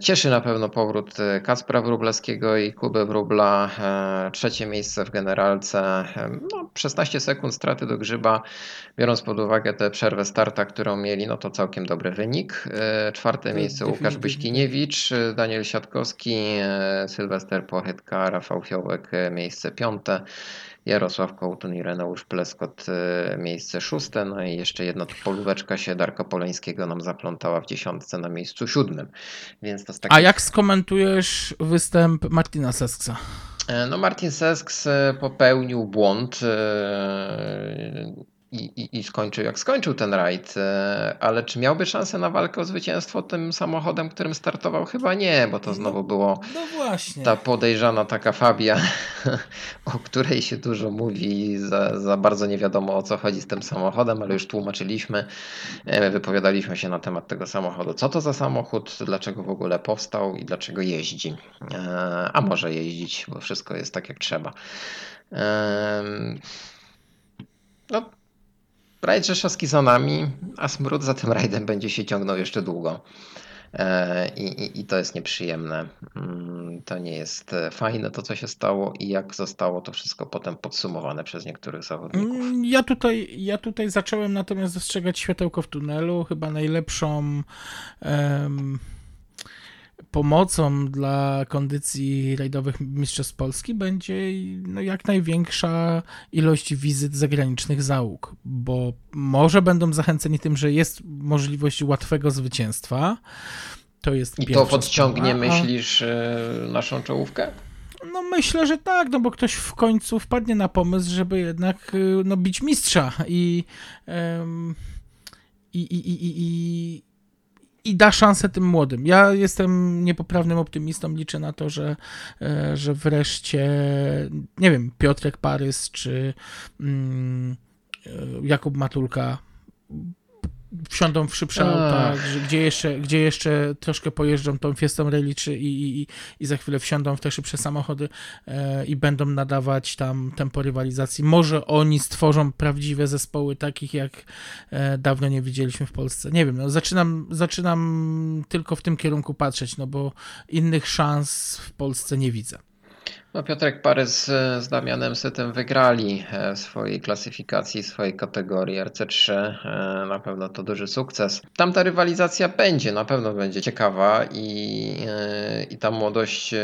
Cieszy na pewno powrót Kacpra Wróblewskiego i Kuby Wróbla. Trzecie miejsce w generalce. No, 16 sekund straty do grzyba. Biorąc pod uwagę tę przerwę starta, którą mieli, no to całkiem dobry wynik. Czwarte miejsce Łukasz. Byśkiniewicz, Daniel Siatkowski, e, Sylwester Pochytka, Rafał Fiołek e, miejsce piąte, Jarosław Kołtun i Reneusz Pleskot e, miejsce szóste, no i jeszcze jedna polóweczka się Darka Poleńskiego nam zaplątała w dziesiątce na miejscu siódmym. Więc to z takich... a jak skomentujesz występ Martina Sesksa? No Martin Sesks popełnił błąd i, i, i skończył jak skończył ten rajd, e, ale czy miałby szansę na walkę o zwycięstwo tym samochodem, którym startował? Chyba nie, bo to znowu było No właśnie. ta podejrzana taka Fabia, o której się dużo mówi za, za bardzo nie wiadomo o co chodzi z tym samochodem, ale już tłumaczyliśmy, e, wypowiadaliśmy się na temat tego samochodu. Co to za samochód, dlaczego w ogóle powstał i dlaczego jeździ. E, A może jeździć, bo wszystko jest tak jak trzeba. No, rajd Rzeszowski za nami, a smród za tym rajdem będzie się ciągnął jeszcze długo. E, I, i, I to jest nieprzyjemne. Mm, To nie jest e, fajne to, co się stało i jak zostało to wszystko potem podsumowane przez niektórych zawodników. Mm, Ja tutaj, ja tutaj zacząłem natomiast dostrzegać światełko w tunelu. Chyba najlepszą em, pomocą dla kondycji rajdowych Mistrzostw Polski będzie no, jak największa ilość wizyt zagranicznych załóg, bo może będą zachęceni tym, że jest możliwość łatwego zwycięstwa. To jest I to podciągnie, sprawa, myślisz, e, naszą czołówkę? No myślę, że tak, no bo ktoś w końcu wpadnie na pomysł, żeby jednak y, no, bić mistrza i, i, i, i, i, i, da szansę tym młodym. Ja jestem niepoprawnym optymistą, liczę na to, że, e, że wreszcie, nie wiem, Piotrek Parys czy mm, e, Jakub Matulka wsiądą w szybsze auta, gdzie jeszcze, gdzie jeszcze troszkę pojeżdżą tą Fiestą Rally czy i, i, i za chwilę wsiądą w te szybsze samochody e, i będą nadawać tam tempo rywalizacji. Może oni stworzą prawdziwe zespoły takich, jak e, dawno nie widzieliśmy w Polsce. Nie wiem, no, zaczynam, zaczynam tylko w tym kierunku patrzeć, no bo innych szans w Polsce nie widzę. No Piotrek Parys z Damianem Sytem wygrali e, swojej klasyfikacji, swojej kategorii RC3. E, Na pewno to duży sukces. Tam ta rywalizacja będzie, na pewno będzie ciekawa i, e, i ta młodość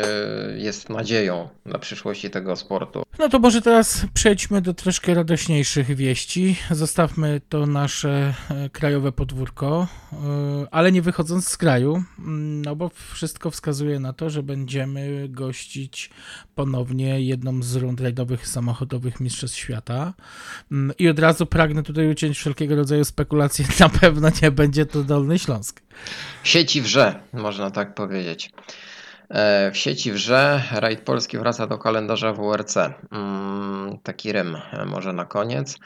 jest nadzieją dla przyszłości tego sportu. No to może teraz przejdźmy do troszkę radośniejszych wieści. Zostawmy to nasze krajowe podwórko, ale nie wychodząc z kraju, mm, no bo wszystko wskazuje na to, że będziemy gościć ponownie jedną z rund rajdowych samochodowych Mistrzostw Świata. Mm, I od razu pragnę tutaj uciąć wszelkiego rodzaju spekulacje. Na pewno nie będzie to Dolny Śląsk. W sieci wrze, można tak powiedzieć. E, W sieci wrze, rajd polski wraca do kalendarza WRC. Mm, Taki rym e, może na koniec.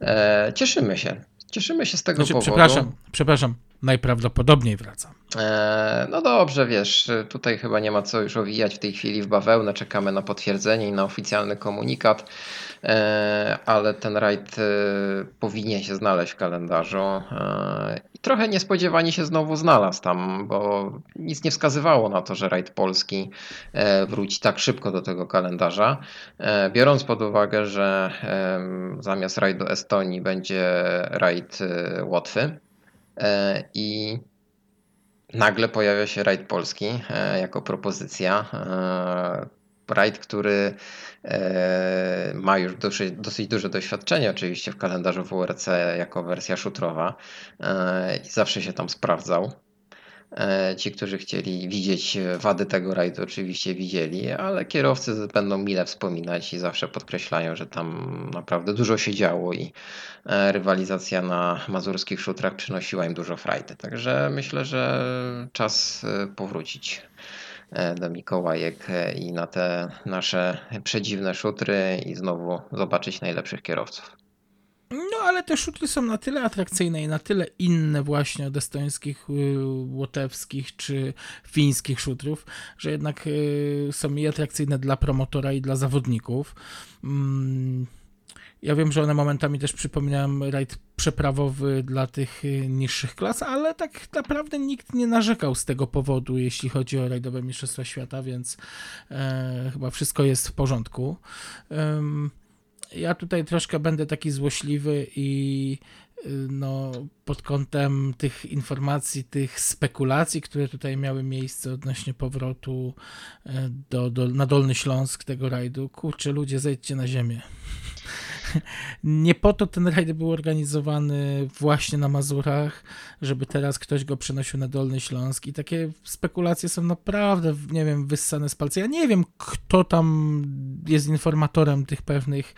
E, Cieszymy się. Cieszymy się z tego Znaczy, powodu. przepraszam, przepraszam, najprawdopodobniej wraca. E, No dobrze, wiesz, tutaj chyba nie ma co już owijać w tej chwili w bawełnę. Czekamy na potwierdzenie i na oficjalny komunikat, ale ten rajd e, powinien się znaleźć w kalendarzu. E, I trochę niespodziewanie się znowu znalazł tam, bo nic nie wskazywało na to, że rajd polski e, wróci tak szybko do tego kalendarza. E, Biorąc pod uwagę, że zamiast rajdu Estonii będzie rajd e, Łotwy e, i nagle pojawia się rajd polski e, jako propozycja. E, Rajd, który e, ma już dosyć, dosyć duże doświadczenie oczywiście w kalendarzu WRC jako wersja szutrowa e, i zawsze się tam sprawdzał. E, Ci, którzy chcieli widzieć wady tego rajdu, oczywiście widzieli, ale kierowcy będą mile wspominać i zawsze podkreślają, że tam naprawdę dużo się działo i e, rywalizacja na mazurskich szutrach przynosiła im dużo frajdy. Także myślę, że czas e, powrócić e, do Mikołajek e, i na te nasze przedziwne szutry i znowu zobaczyć najlepszych kierowców. No, ale te szutry są na tyle atrakcyjne i na tyle inne właśnie od estońskich, y, łotewskich czy fińskich szutrów, że jednak y, są i atrakcyjne dla promotora i dla zawodników. Mm, Ja wiem, że one momentami też przypominają rajd przeprawowy dla tych y, niższych klas, ale tak naprawdę nikt nie narzekał z tego powodu, jeśli chodzi o rajdowe Mistrzostwa Świata, więc e, chyba wszystko jest w porządku. Em, ja tutaj troszkę będę taki złośliwy i y, no, pod kątem tych informacji, tych spekulacji, które tutaj miały miejsce odnośnie powrotu e, do, do, na Dolny Śląsk tego rajdu. Kurczę, ludzie, zejdźcie na ziemię. Nie po to ten rajd był organizowany właśnie na Mazurach, żeby teraz ktoś go przenosił na Dolny Śląsk i takie spekulacje są naprawdę, nie wiem, wyssane z palca. Ja nie wiem, kto tam jest informatorem tych pewnych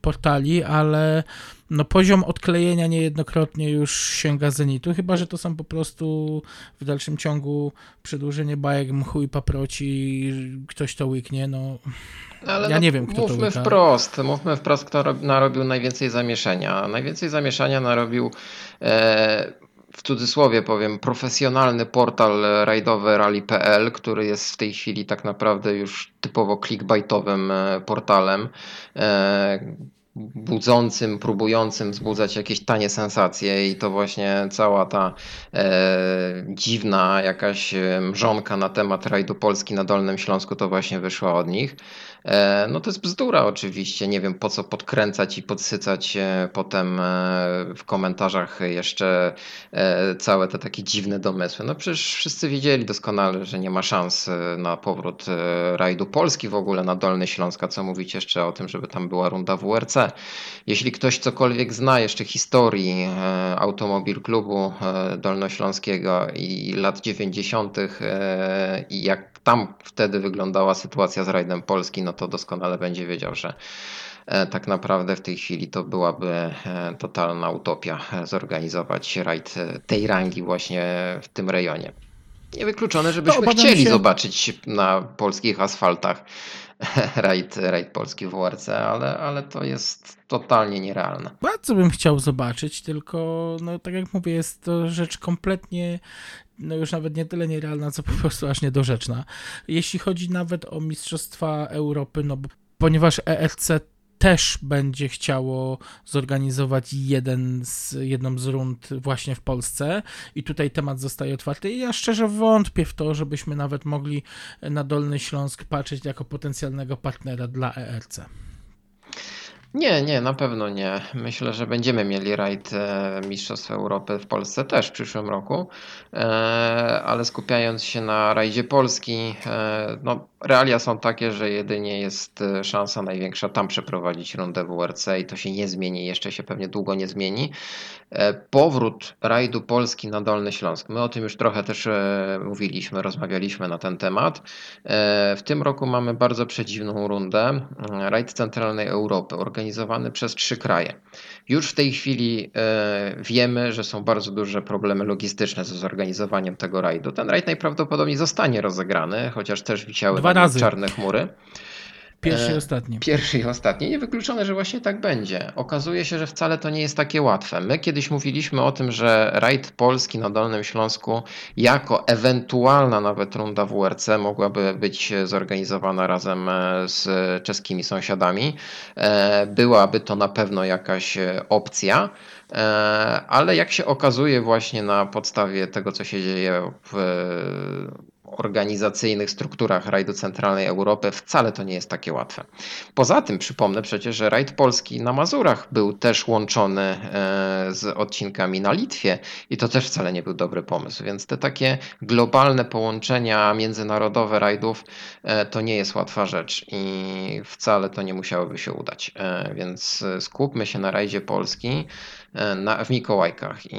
portali, ale no poziom odklejenia niejednokrotnie już sięga zenitu, chyba że to są po prostu w dalszym ciągu przedłużenie bajek mchu i paproci, ktoś to łyknie, no Ale Ja no, nie wiem, kto to mówmy łyka. wprost, mówmy wprost, kto rob, narobił najwięcej zamieszania. Najwięcej zamieszania narobił e, w cudzysłowie powiem, profesjonalny portal rajdowy rally.pl, który jest w tej chwili tak naprawdę już typowo clickbaitowym e, portalem. E, budzącym, próbującym wzbudzać jakieś tanie sensacje i to właśnie cała ta e, dziwna jakaś e, mrzonka na temat rajdu Polski na Dolnym Śląsku to właśnie wyszła od nich. E, no to jest bzdura oczywiście, nie wiem po co podkręcać i podsycać e, potem e, w komentarzach jeszcze całe te takie dziwne domysły. No przecież wszyscy wiedzieli doskonale, że nie ma szans na powrót rajdu Polski w ogóle na Dolny Śląsk, a co mówić jeszcze o tym, żeby tam była runda WRC. Jeśli ktoś cokolwiek zna jeszcze historii Automobil Klubu Dolnośląskiego i lat 90. e, i jak tam wtedy wyglądała sytuacja z rajdem Polski, no to doskonale będzie wiedział, że e, tak naprawdę w tej chwili to byłaby e, totalna utopia e, zorganizować rajd tej rangi właśnie w tym rejonie. Niewykluczone, żebyśmy obawiam chcieli się- zobaczyć na polskich asfaltach rajd, rajd polski w WRC, ale, ale to jest totalnie nierealne. Bardzo bym chciał zobaczyć, tylko no tak jak mówię, jest to rzecz kompletnie no już nawet nie tyle nierealna, co po prostu aż niedorzeczna. Jeśli chodzi nawet o Mistrzostwa Europy, no bo ponieważ ERC też będzie chciało zorganizować jeden z, jedną z rund właśnie w Polsce i tutaj temat zostaje otwarty i ja szczerze wątpię w to, żebyśmy nawet mogli na Dolny Śląsk patrzeć jako potencjalnego partnera dla ERC. Nie, nie, na pewno nie. Myślę, że będziemy mieli rajd e, Mistrzostw Europy w Polsce też w przyszłym roku, e, ale skupiając się na rajdzie Polski, e, no, realia są takie, że jedynie jest szansa największa tam przeprowadzić rundę WRC i to się nie zmieni, jeszcze się pewnie długo nie zmieni. Powrót rajdu Polski na Dolny Śląsk. My o tym już trochę też mówiliśmy, rozmawialiśmy na ten temat. W tym roku mamy bardzo przedziwną rundę. Rajd Centralnej Europy, organizowany przez trzy kraje. Już w tej chwili e, wiemy, że są bardzo duże problemy logistyczne ze zorganizowaniem tego rajdu. Ten rajd najprawdopodobniej zostanie rozegrany, chociaż też wisiały czarne chmury. Pierwszy i e, ostatni. Pierwszy i ostatni. Niewykluczone, że właśnie tak będzie. Okazuje się, że wcale to nie jest takie łatwe. My kiedyś mówiliśmy o tym, że rajd Polski na Dolnym Śląsku jako ewentualna nawet runda WRC mogłaby być zorganizowana razem e, z czeskimi sąsiadami. E, byłaby to na pewno jakaś opcja. Ale jak się okazuje, właśnie na podstawie tego, co się dzieje w organizacyjnych strukturach rajdu centralnej Europy wcale to nie jest takie łatwe. Poza tym przypomnę przecież, że rajd polski na Mazurach był też łączony e, z odcinkami na Litwie i to też wcale nie był dobry pomysł, więc te takie globalne połączenia międzynarodowe rajdów e, to nie jest łatwa rzecz i wcale to nie musiałoby się udać. E, więc skupmy się na rajdzie Polski na, w Mikołajkach i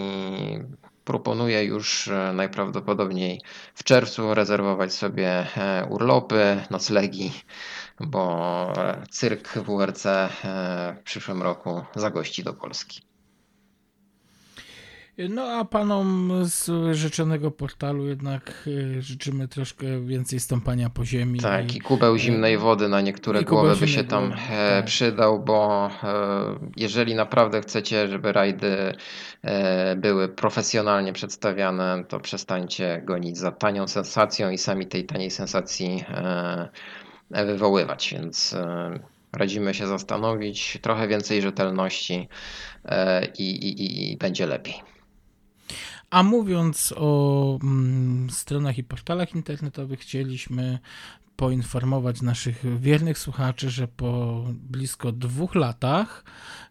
proponuję już e, najprawdopodobniej w czerwcu rezerwować sobie e, urlopy, noclegi, bo e, cyrk WRC w przyszłym roku zagości do Polski. No a panom z życzonego portalu jednak e, życzymy troszkę więcej stąpania po ziemi. Tak, i, i kubeł zimnej wody na niektóre głowy by się tam wody, tak. przydał, bo jeżeli naprawdę chcecie, żeby rajdy były profesjonalnie przedstawiane, to przestańcie gonić za tanią sensacją i sami tej taniej sensacji wywoływać, więc radzimy się zastanowić, trochę więcej rzetelności i, i, i będzie lepiej. A mówiąc o mm, stronach i portalach internetowych, chcieliśmy poinformować naszych wiernych słuchaczy, że po blisko dwóch latach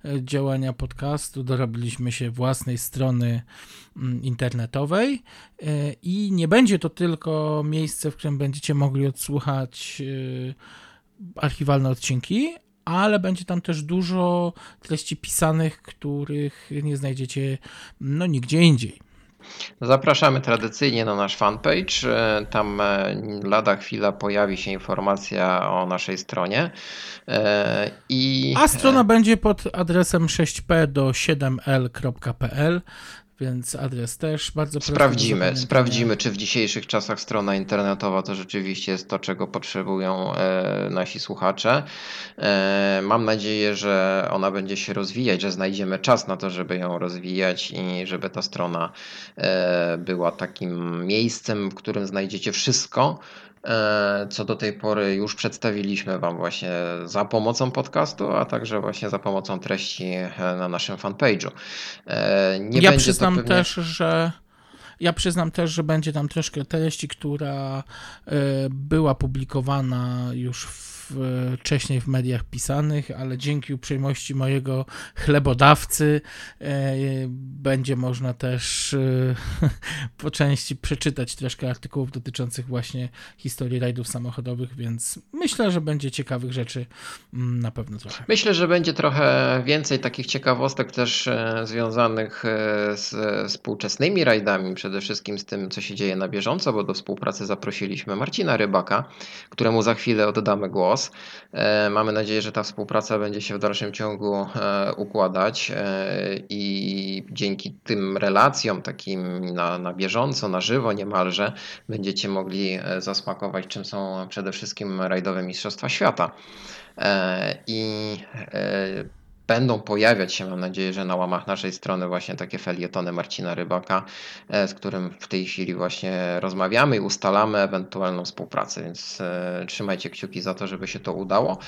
e, działania podcastu dorobiliśmy się własnej strony mm, internetowej e, i nie będzie to tylko miejsce, w którym będziecie mogli odsłuchać e, archiwalne odcinki, ale będzie tam też dużo treści pisanych, których nie znajdziecie no nigdzie indziej. Zapraszamy tradycyjnie na nasz fanpage. E, tam e, lada chwila pojawi się informacja o naszej stronie. E, I... A strona będzie pod adresem 6p do 7l.pl więc adres też bardzo Sprawdzimy, sprawdzimy, czy w dzisiejszych czasach strona internetowa to rzeczywiście jest to, czego potrzebują e, nasi słuchacze. E, mam nadzieję, że ona będzie się rozwijać, że znajdziemy czas na to, żeby ją rozwijać i żeby ta strona e, była takim miejscem, w którym znajdziecie wszystko, co do tej pory już przedstawiliśmy Wam właśnie za pomocą podcastu, a także właśnie za pomocą treści e, na naszym fanpage'u. E, nie ja przyznam pewnie... też, że ja przyznam też, że będzie tam troszkę treści, która była publikowana już w wcześniej w mediach pisanych, ale dzięki uprzejmości mojego chlebodawcy e, będzie można też e, po części przeczytać troszkę artykułów dotyczących właśnie historii rajdów samochodowych, więc myślę, że będzie ciekawych rzeczy mm, na pewno trochę. Myślę, że będzie trochę więcej takich ciekawostek też e, związanych z współczesnymi rajdami, przede wszystkim z tym, co się dzieje na bieżąco, bo do współpracy zaprosiliśmy Marcina Rybaka, któremu za chwilę oddamy głos E, mamy nadzieję, że ta współpraca będzie się w dalszym ciągu e, układać e, i dzięki tym relacjom takim na, na bieżąco, na żywo niemalże, będziecie mogli zasmakować, czym są przede wszystkim rajdowe Mistrzostwa Świata. I będą pojawiać się, mam nadzieję, że na łamach naszej strony właśnie takie felietony Marcina Rybaka, e, z którym w tej chwili właśnie rozmawiamy i ustalamy ewentualną współpracę, więc e, trzymajcie kciuki za to, żeby się to udało.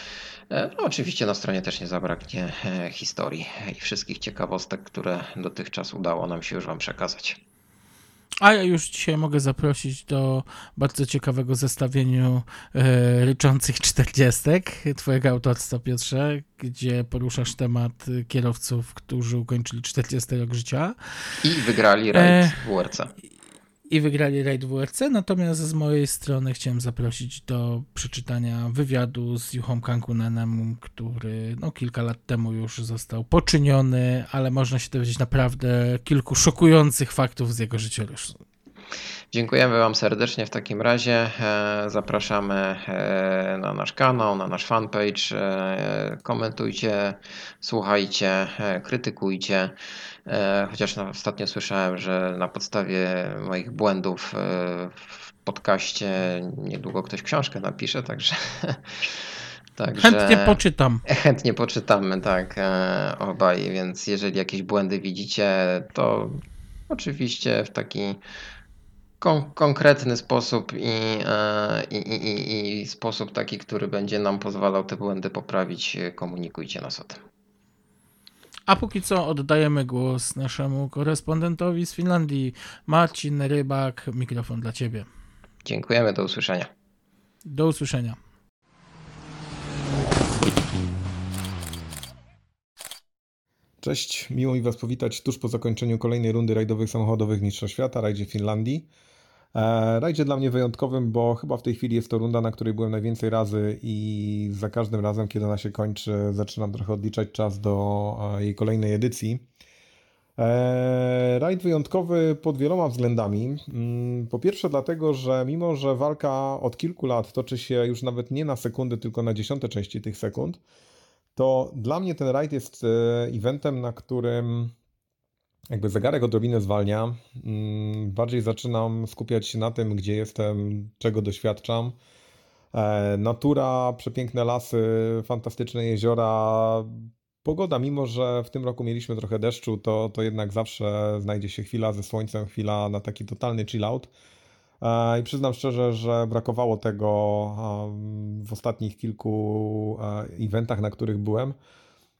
E, no, oczywiście na stronie też nie zabraknie historii i wszystkich ciekawostek, które dotychczas udało nam się już Wam przekazać. A ja już dzisiaj mogę zaprosić do bardzo ciekawego zestawienia e, ryczących czterdziestek twojego autorstwa, Piotrze, gdzie poruszasz temat kierowców, którzy ukończyli 40 rok życia. I wygrali rajd w WRC i wygrali raid WRC, natomiast z mojej strony chciałem zaprosić do przeczytania wywiadu z Juchą Kankunenem, który no, kilka lat temu już został poczyniony, ale można się dowiedzieć naprawdę kilku szokujących faktów z jego życiorysu. Dziękujemy Wam serdecznie w takim razie. E, zapraszamy e, na nasz kanał, na nasz fanpage. E, komentujcie, słuchajcie, krytykujcie. Chociaż ostatnio słyszałem, że na podstawie moich błędów w podcaście niedługo ktoś książkę napisze, także. Także chętnie poczytam. Chętnie poczytamy, tak, obaj. Więc jeżeli jakieś błędy widzicie, to oczywiście w taki kon konkretny sposób e, i, i, i, i sposób taki, który będzie nam pozwalał te błędy poprawić, komunikujcie nas o tym. A póki co oddajemy głos naszemu korespondentowi z Finlandii, Marcin Rybak. Mikrofon dla Ciebie. Dziękujemy, do usłyszenia. Do usłyszenia. Cześć, miło mi Was powitać tuż po zakończeniu kolejnej rundy rajdowych samochodowych Mistrzostw Świata, rajdzie Finlandii. E, rajdzie dla mnie wyjątkowym, bo chyba w tej chwili jest to runda, na której byłem najwięcej razy i za każdym razem, kiedy ona się kończy, zaczynam trochę odliczać czas do e, jej kolejnej edycji. E, rajd wyjątkowy pod wieloma względami. Mm, po pierwsze, dlatego, że mimo, że walka od kilku lat toczy się już nawet nie na sekundy, tylko na dziesiąte części tych sekund, to dla mnie ten rajd jest eventem, na którym jakby zegarek odrobinę zwalnia. Mm, bardziej zaczynam skupiać się na tym, gdzie jestem, czego doświadczam. E, natura, przepiękne lasy, fantastyczne jeziora. Pogoda, mimo że w tym roku mieliśmy trochę deszczu, to, to jednak zawsze znajdzie się chwila ze słońcem, chwila na taki totalny chill out. E, I przyznam szczerze, że brakowało tego w ostatnich kilku e, eventach, na których byłem.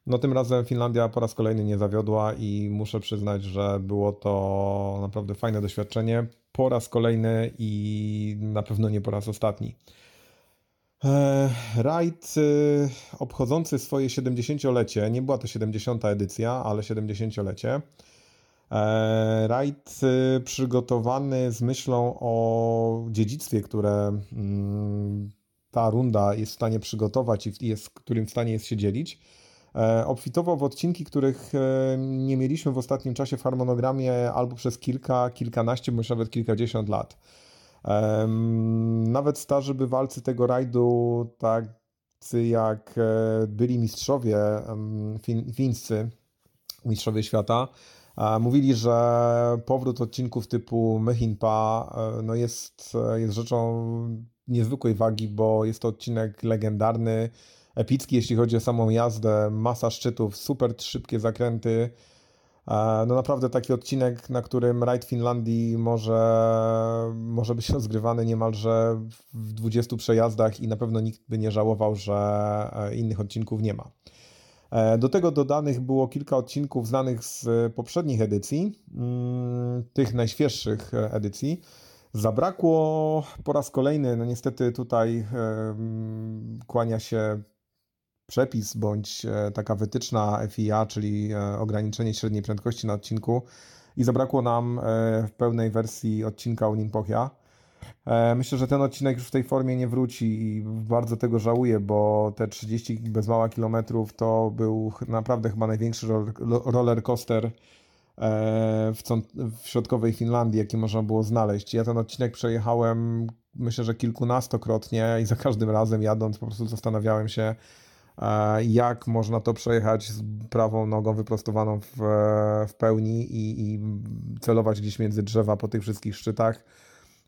No tym razem Finlandia po raz kolejny nie zawiodła i muszę przyznać, że było to naprawdę fajne doświadczenie. Po raz kolejny i na pewno nie po raz ostatni. E, rajd y, obchodzący swoje 70-lecie, nie była to 70. edycja, ale 70-lecie. E, rajd y, przygotowany z myślą o dziedzictwie, które mm, ta runda jest w stanie przygotować i jest, którym w stanie jest się dzielić. E, obfitował w odcinki, których e, nie mieliśmy w ostatnim czasie w harmonogramie albo przez kilka, kilkanaście, bądź nawet kilkadziesiąt lat. Nawet starzy bywalcy tego rajdu, tacy jak e, byli mistrzowie fińscy, mistrzowie świata, mówili, że powrót odcinków typu Myhinpa no jest, jest rzeczą niezwykłej wagi, bo jest to odcinek legendarny, epicki, jeśli chodzi o samą jazdę, masa szczytów, super szybkie zakręty. E, no naprawdę taki odcinek, na którym Ride Finlandii może, może być rozgrywany niemalże w 20 przejazdach i na pewno nikt by nie żałował, że e, innych odcinków nie ma. E, do tego dodanych było kilka odcinków znanych z poprzednich edycji, mm, tych najświeższych edycji. Zabrakło po raz kolejny, no niestety tutaj kłania się przepis bądź e, taka wytyczna FIA, czyli e, ograniczenie średniej prędkości na odcinku i zabrakło nam e, w pełnej wersji odcinka Unimpochia. Myślę, że ten odcinek już w tej formie nie wróci i bardzo tego żałuję, bo te 30 bez mała kilometrów to był naprawdę chyba największy roller coaster w środkowej Finlandii, jaki można było znaleźć. Ja ten odcinek przejechałem myślę, że kilkunastokrotnie i za każdym razem jadąc po prostu zastanawiałem się, jak można to przejechać z prawą nogą wyprostowaną w, w pełni i, i celować gdzieś między drzewa po tych wszystkich szczytach.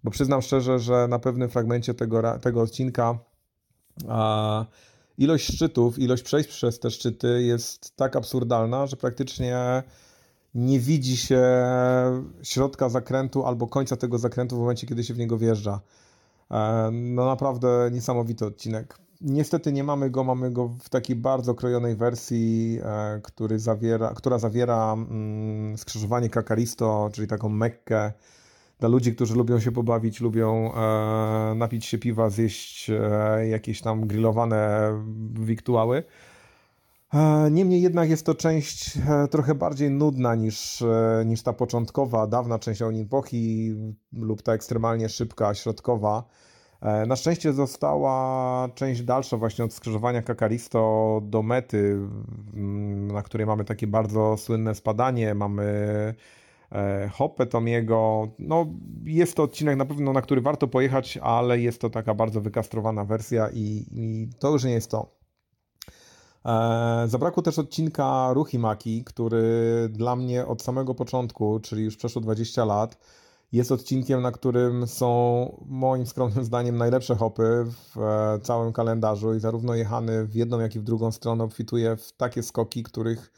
Bo przyznam szczerze, że na pewnym fragmencie tego, tego odcinka a, ilość szczytów, ilość przejść przez te szczyty jest tak absurdalna, że praktycznie nie widzi się środka zakrętu albo końca tego zakrętu w momencie, kiedy się w niego wjeżdża. E, no naprawdę niesamowity odcinek. Niestety nie mamy go, mamy go w takiej bardzo krojonej wersji, e, który zawiera, która zawiera mm, skrzyżowanie Kakaristo, czyli taką Mekkę dla ludzi, którzy lubią się pobawić, lubią e, napić się piwa, zjeść jakieś tam grillowane wiktuały. Niemniej jednak jest to część trochę bardziej nudna niż, niż ta początkowa, dawna część Oninpochi lub ta ekstremalnie szybka, środkowa. E, na szczęście została część dalsza właśnie od skrzyżowania Kakaristo do mety, mm, na której mamy takie bardzo słynne spadanie, mamy e, Hoppe Tomiego. No, jest to odcinek na pewno, na który warto pojechać, ale jest to taka bardzo wykastrowana wersja i, i to już nie jest to. E, zabrakło też odcinka Ruchimaki, który dla mnie od samego początku, czyli już przeszło 20 lat, jest odcinkiem, na którym są moim skromnym zdaniem najlepsze hopy w e, całym kalendarzu i zarówno jechany w jedną, jak i w drugą stronę obfituje w takie skoki, których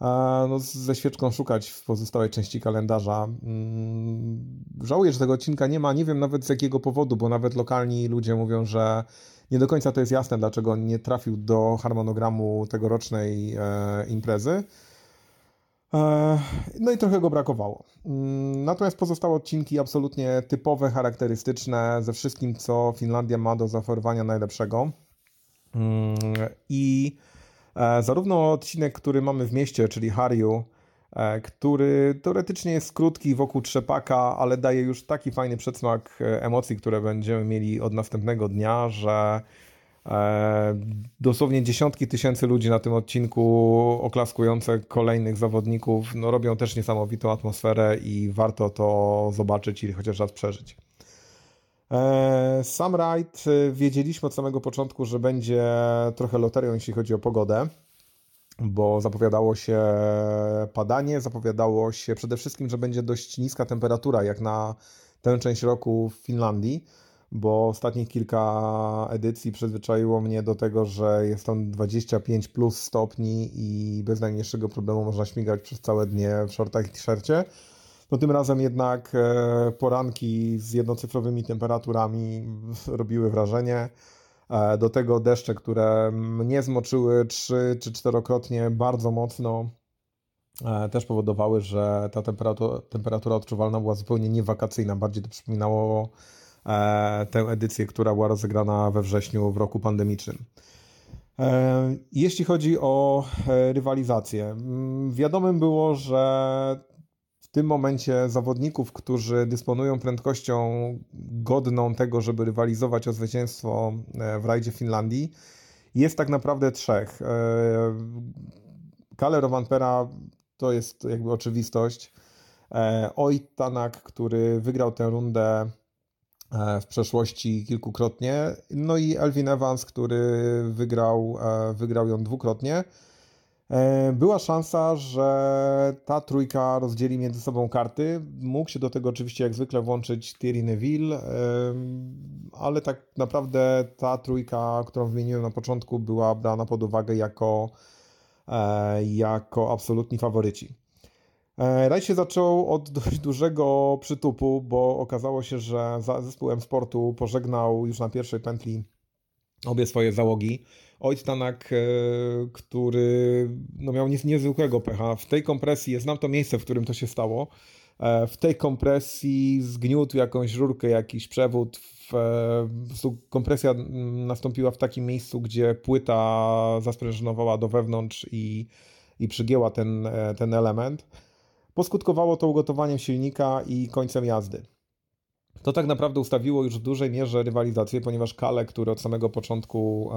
e, no, ze świeczką szukać w pozostałej części kalendarza. Mm, żałuję, że tego odcinka nie ma, nie wiem nawet z jakiego powodu, bo nawet lokalni ludzie mówią, że nie do końca to jest jasne, dlaczego nie trafił do harmonogramu tegorocznej e, imprezy. E, no i trochę go brakowało. Mm, natomiast pozostałe odcinki absolutnie typowe, charakterystyczne ze wszystkim, co Finlandia ma do zaoferowania najlepszego. Mm, I e, zarówno odcinek, który mamy w mieście, czyli Hariu, e, który teoretycznie jest krótki wokół trzepaka, ale daje już taki fajny przedsmak emocji, które będziemy mieli od następnego dnia, że dosłownie dziesiątki tysięcy ludzi na tym odcinku oklaskujące kolejnych zawodników no, robią też niesamowitą atmosferę i warto to zobaczyć i chociaż raz przeżyć. E, sam rajd e, wiedzieliśmy od samego początku, że będzie trochę loterią, jeśli chodzi o pogodę, bo zapowiadało się padanie, zapowiadało się przede wszystkim, że będzie dość niska temperatura, jak na tę część roku w Finlandii bo ostatnich kilka edycji przyzwyczaiło mnie do tego, że jest tam 25 plus stopni i bez najmniejszego problemu można śmigać przez całe dnie w shortach i t-shircie. No tym razem jednak e, poranki z jednocyfrowymi temperaturami robiły wrażenie. E, do tego deszcze, które mnie zmoczyły trzy czy czterokrotnie bardzo mocno, e, też powodowały, że ta temperatura, temperatura odczuwalna była zupełnie niewakacyjna. Bardziej to przypominało tę edycję, która była rozegrana we wrześniu w roku pandemicznym. E, jeśli chodzi o e, rywalizację, mm, wiadomym było, że w tym momencie zawodników, którzy dysponują prędkością godną tego, żeby rywalizować o zwycięstwo w rajdzie Finlandii, jest tak naprawdę trzech. Kalle Rovanpera to jest jakby oczywistość. Oj Tanak, który wygrał tę rundę E, w przeszłości kilkukrotnie. No i Elvin Evans, który wygrał, e, wygrał ją dwukrotnie. E, była szansa, że ta trójka rozdzieli między sobą karty. Mógł się do tego oczywiście jak zwykle włączyć Thierry Neville, ale tak naprawdę ta trójka, którą wymieniłem na początku, była brana pod uwagę jako, jako absolutni faworyci. E, Rajd się zaczął od dość dużego przytupu, bo okazało się, że zespół M-Sportu pożegnał już na pierwszej pętli obie swoje załogi. Ojc Tanak, e, który no, miał niezwykłego pecha. W tej kompresji, znam to miejsce, w którym to się stało, e, w tej kompresji zgniótł jakąś rurkę, jakiś przewód. W, kompresja nastąpiła w takim miejscu, gdzie płyta zasprężynowała do wewnątrz i, i przygięła ten, ten element. Poskutkowało to ugotowaniem silnika i końcem jazdy. To tak naprawdę ustawiło już w dużej mierze rywalizację, ponieważ Kale, który od samego początku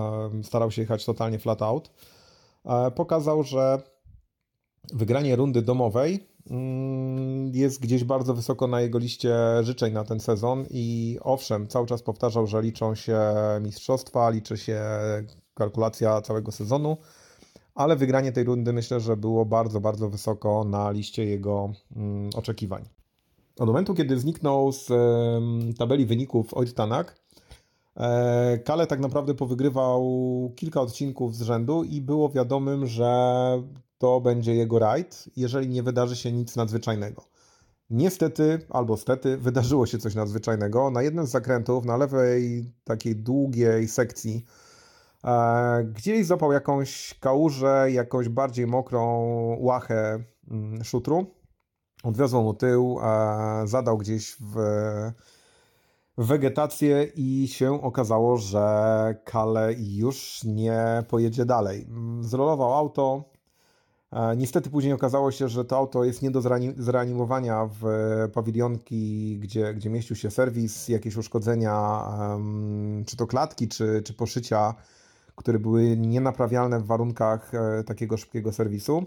starał się jechać totalnie flat out, e, pokazał, że wygranie rundy domowej mm, jest gdzieś bardzo wysoko na jego liście życzeń na ten sezon i owszem, cały czas powtarzał, że liczą się mistrzostwa, liczy się kalkulacja całego sezonu, ale wygranie tej rundy myślę, że było bardzo, bardzo wysoko na liście jego mm, oczekiwań. Od momentu, kiedy zniknął z tabeli wyników Oid Tanak, e, Kale tak naprawdę powygrywał kilka odcinków z rzędu i było wiadomym, że to będzie jego rajd, jeżeli nie wydarzy się nic nadzwyczajnego. Niestety, albo stety, wydarzyło się coś nadzwyczajnego. Na jednym z zakrętów, na lewej takiej długiej sekcji, gdzieś zapał jakąś kałużę, jakąś bardziej mokrą łachę mm, szutru. Odwiozło mu tył, zadał gdzieś w wegetację i się okazało, że Kale już nie pojedzie dalej. Zrolował auto. Niestety później okazało się, że to auto jest nie do zreani- zreanimowania w pawilionki, gdzie, gdzie mieścił się serwis, jakieś uszkodzenia, czy to klatki, czy, czy poszycia, które były nienaprawialne w warunkach e, takiego szybkiego serwisu.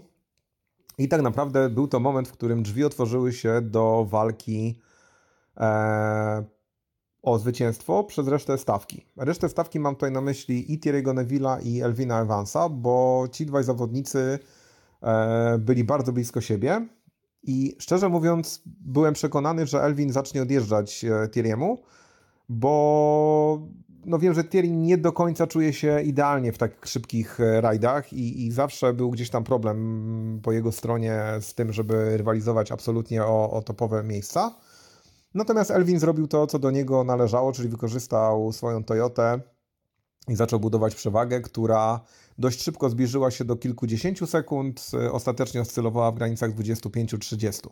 I tak naprawdę był to moment, w którym drzwi otworzyły się do walki e, o zwycięstwo przez resztę stawki. Resztę stawki mam tutaj na myśli i Thierry'ego Neville'a i Elvina Evansa, bo ci dwaj zawodnicy e, byli bardzo blisko siebie i szczerze mówiąc byłem przekonany, że Elvin zacznie odjeżdżać e, Thierry'emu, bo no wiem, że Thierry nie do końca czuje się idealnie w tak szybkich e, rajdach i, i zawsze był gdzieś tam problem po jego stronie z tym, żeby rywalizować absolutnie o, o topowe miejsca. Natomiast Elvin zrobił to, co do niego należało, czyli wykorzystał swoją Toyotę i zaczął budować przewagę, która dość szybko zbliżyła się do kilkudziesięciu sekund, e, ostatecznie oscylowała w granicach 25-30.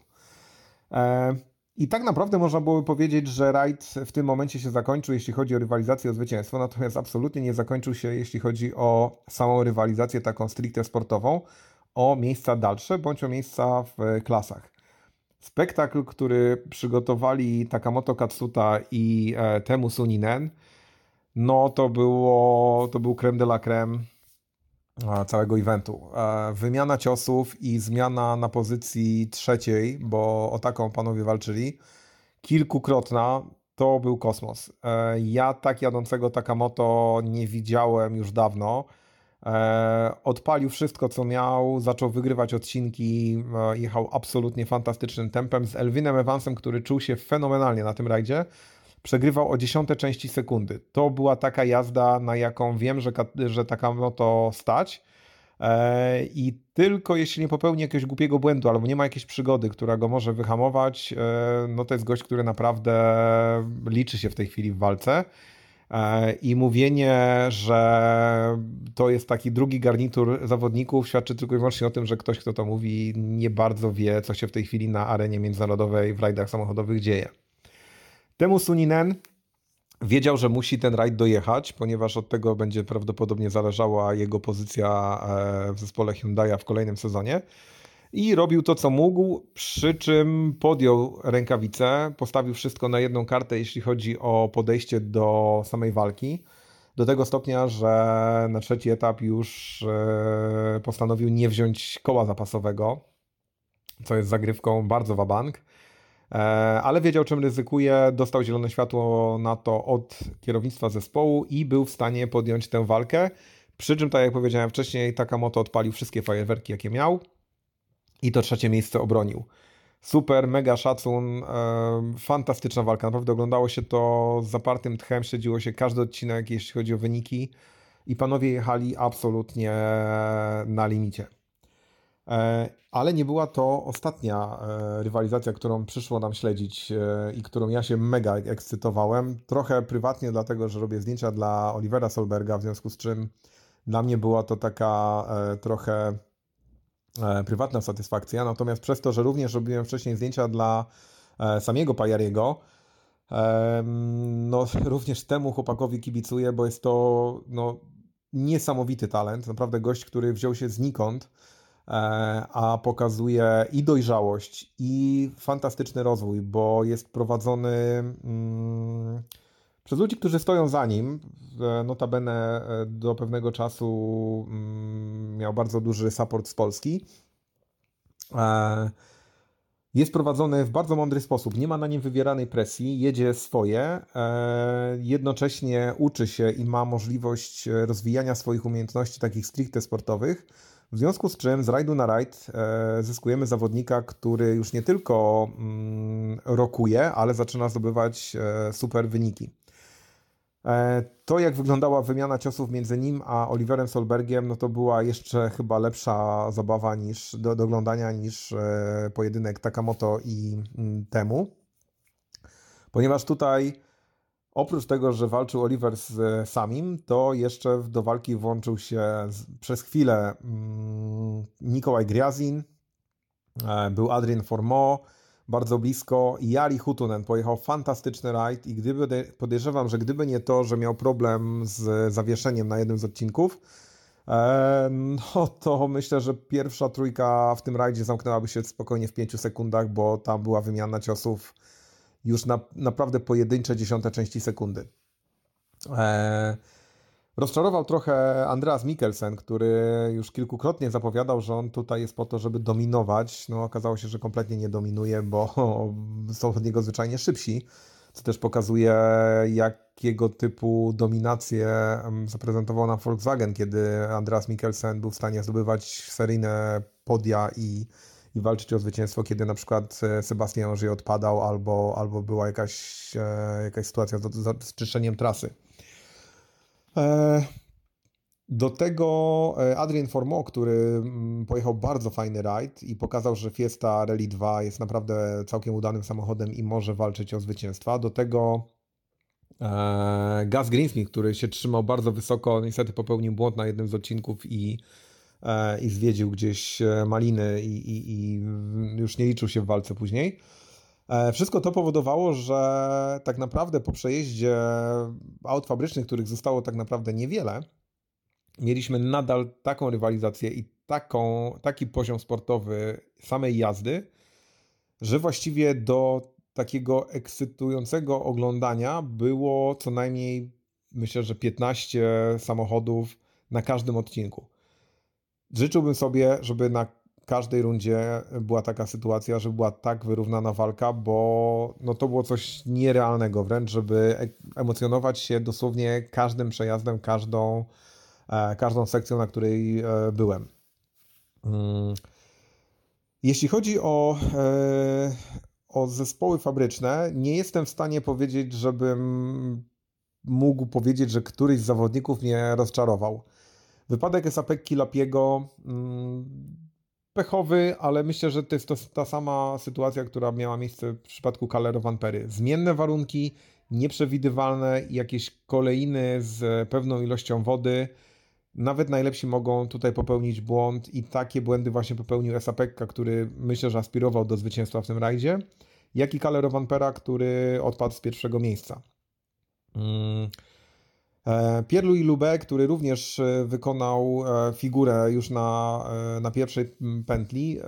I tak naprawdę można byłoby powiedzieć, że rajd w tym momencie się zakończył, jeśli chodzi o rywalizację o zwycięstwo, natomiast absolutnie nie zakończył się, jeśli chodzi o samą rywalizację taką stricte sportową, o miejsca dalsze bądź o miejsca w klasach. Spektakl, który przygotowali Takamoto Katsuta i e, Temu Suninen, no to było, to był creme de la creme całego eventu. E, Wymiana ciosów i zmiana na pozycji trzeciej, bo o taką panowie walczyli, kilkukrotna, to był kosmos. E, Ja tak jadącego Takamoto nie widziałem już dawno. E, Odpalił wszystko, co miał, zaczął wygrywać odcinki, e, jechał absolutnie fantastycznym tempem z Elvinem Evansem, który czuł się fenomenalnie na tym rajdzie. Przegrywał o dziesiąte części sekundy. To była taka jazda, na jaką wiem, że, że Takamoto stać. E, I tylko jeśli nie popełni jakiegoś głupiego błędu albo nie ma jakiejś przygody, która go może wyhamować, e, no to jest gość, który naprawdę liczy się w tej chwili w walce. E, I mówienie, że to jest taki drugi garnitur zawodników, świadczy tylko i wyłącznie o tym, że ktoś, kto to mówi, nie bardzo wie, co się w tej chwili na arenie międzynarodowej w rajdach samochodowych dzieje. Temu Suninen wiedział, że musi ten rajd dojechać, ponieważ od tego będzie prawdopodobnie zależała jego pozycja e, w zespole Hyundai'a w kolejnym sezonie. I robił to, co mógł, przy czym podjął rękawice, postawił wszystko na jedną kartę, jeśli chodzi o podejście do samej walki. Do tego stopnia, że na trzeci etap już e, postanowił nie wziąć koła zapasowego, co jest zagrywką bardzo wabank. E, ale wiedział, czym ryzykuje, dostał zielone światło na to od kierownictwa zespołu i był w stanie podjąć tę walkę. Przy czym, tak jak powiedziałem wcześniej, Takamoto odpalił wszystkie fajerwerki, jakie miał i to trzecie miejsce obronił. Super, mega szacun, e, fantastyczna walka. Naprawdę oglądało się to z zapartym tchem, śledziło się każdy odcinek, jeśli chodzi o wyniki i panowie jechali absolutnie na limicie. E, Ale nie była to ostatnia e, rywalizacja, którą przyszło nam śledzić e, i którą ja się mega ekscytowałem. Trochę prywatnie, dlatego że robię zdjęcia dla Olivera Solberga, w związku z czym dla mnie była to taka trochę prywatna satysfakcja. Natomiast przez to, że również robiłem wcześniej zdjęcia dla samego Pajariego, no również temu chłopakowi kibicuję, bo jest to no, niesamowity talent. Naprawdę gość, który wziął się znikąd a pokazuje i dojrzałość, i fantastyczny rozwój, bo jest prowadzony mm, przez ludzi, którzy stoją za nim. E, Notabene e, do pewnego czasu mm, miał bardzo duży support z Polski. E, Jest prowadzony w bardzo mądry sposób. Nie ma na nim wywieranej presji, jedzie swoje, e, jednocześnie uczy się i ma możliwość e, rozwijania swoich umiejętności takich stricte sportowych. W związku z czym z rajdu na rajd e, zyskujemy zawodnika, który już nie tylko mm, rokuje, ale zaczyna zdobywać e, super wyniki. E, To, jak wyglądała wymiana ciosów między nim a Oliverem Solbergiem, no to była jeszcze chyba lepsza zabawa niż do, do oglądania niż pojedynek Takamoto i mm, Temu. Ponieważ tutaj oprócz tego, że walczył Oliver z e, Samim, to jeszcze do walki włączył się przez chwilę mm, Nikolaj Griazin, e, był Adrien Formeau, bardzo blisko. Jari Hutunen pojechał fantastyczny rajd. I gdyby, podejrzewam, że gdyby nie to, że miał problem z zawieszeniem na jednym z odcinków, e, no to myślę, że pierwsza trójka w tym rajdzie zamknęłaby się spokojnie w 5 sekundach, bo tam była wymiana ciosów już na naprawdę pojedyncze dziesiąte części sekundy. E, Rozczarował trochę Andreas Mikkelsen, który już kilkukrotnie zapowiadał, że on tutaj jest po to, żeby dominować. No, okazało się, że kompletnie nie dominuje, bo są od niego zwyczajnie szybsi, co też pokazuje, jakiego typu dominację zaprezentował nam Volkswagen, kiedy Andreas Mikkelsen był w stanie zdobywać seryjne podia i, i walczyć o zwycięstwo, kiedy na przykład e, Sebastian Ogier odpadał albo, albo była jakaś, e, jakaś sytuacja z, z, czyszczeniem trasy. E, Do tego Adrien Formeau, który mm, pojechał bardzo fajny rajd i pokazał, że Fiesta Rally 2 jest naprawdę całkiem udanym samochodem i może walczyć o zwycięstwa. Do tego Gaz Greensmith, który się trzymał bardzo wysoko, niestety popełnił błąd na jednym z odcinków i, i zwiedził gdzieś e, maliny i, i, i już nie liczył się w walce później. E, Wszystko to powodowało, że tak naprawdę po przejeździe aut fabrycznych, których zostało tak naprawdę niewiele, mieliśmy nadal taką rywalizację i taką, taki poziom sportowy samej jazdy, że właściwie do takiego ekscytującego oglądania było co najmniej, myślę, że 15 samochodów na każdym odcinku. Życzyłbym sobie, żeby na każdej rundzie była taka sytuacja, że była tak wyrównana walka, bo no to było coś nierealnego wręcz, żeby e- emocjonować się dosłownie każdym przejazdem, każdą, e, każdą sekcją, na której e, byłem. Mm. Jeśli chodzi o, o zespoły fabryczne, nie jestem w stanie powiedzieć, żebym mógł powiedzieć, że któryś z zawodników mnie rozczarował. Wypadek Esapekki Lapiego mm, pechowy, ale myślę, że to jest to, ta sama sytuacja, która miała miejsce w przypadku Calero Vanpery. Zmienne warunki, nieprzewidywalne, jakieś kolejny z pewną ilością wody. Nawet najlepsi mogą tutaj popełnić błąd i takie błędy właśnie popełnił Esapekka, który myślę, że aspirował do zwycięstwa w tym rajdzie, jak i Calero Vanpera, który odpadł z pierwszego miejsca. Mm. E, Pierre-Louis Lubé, który również e, wykonał e, figurę już na, na pierwszej m, pętli.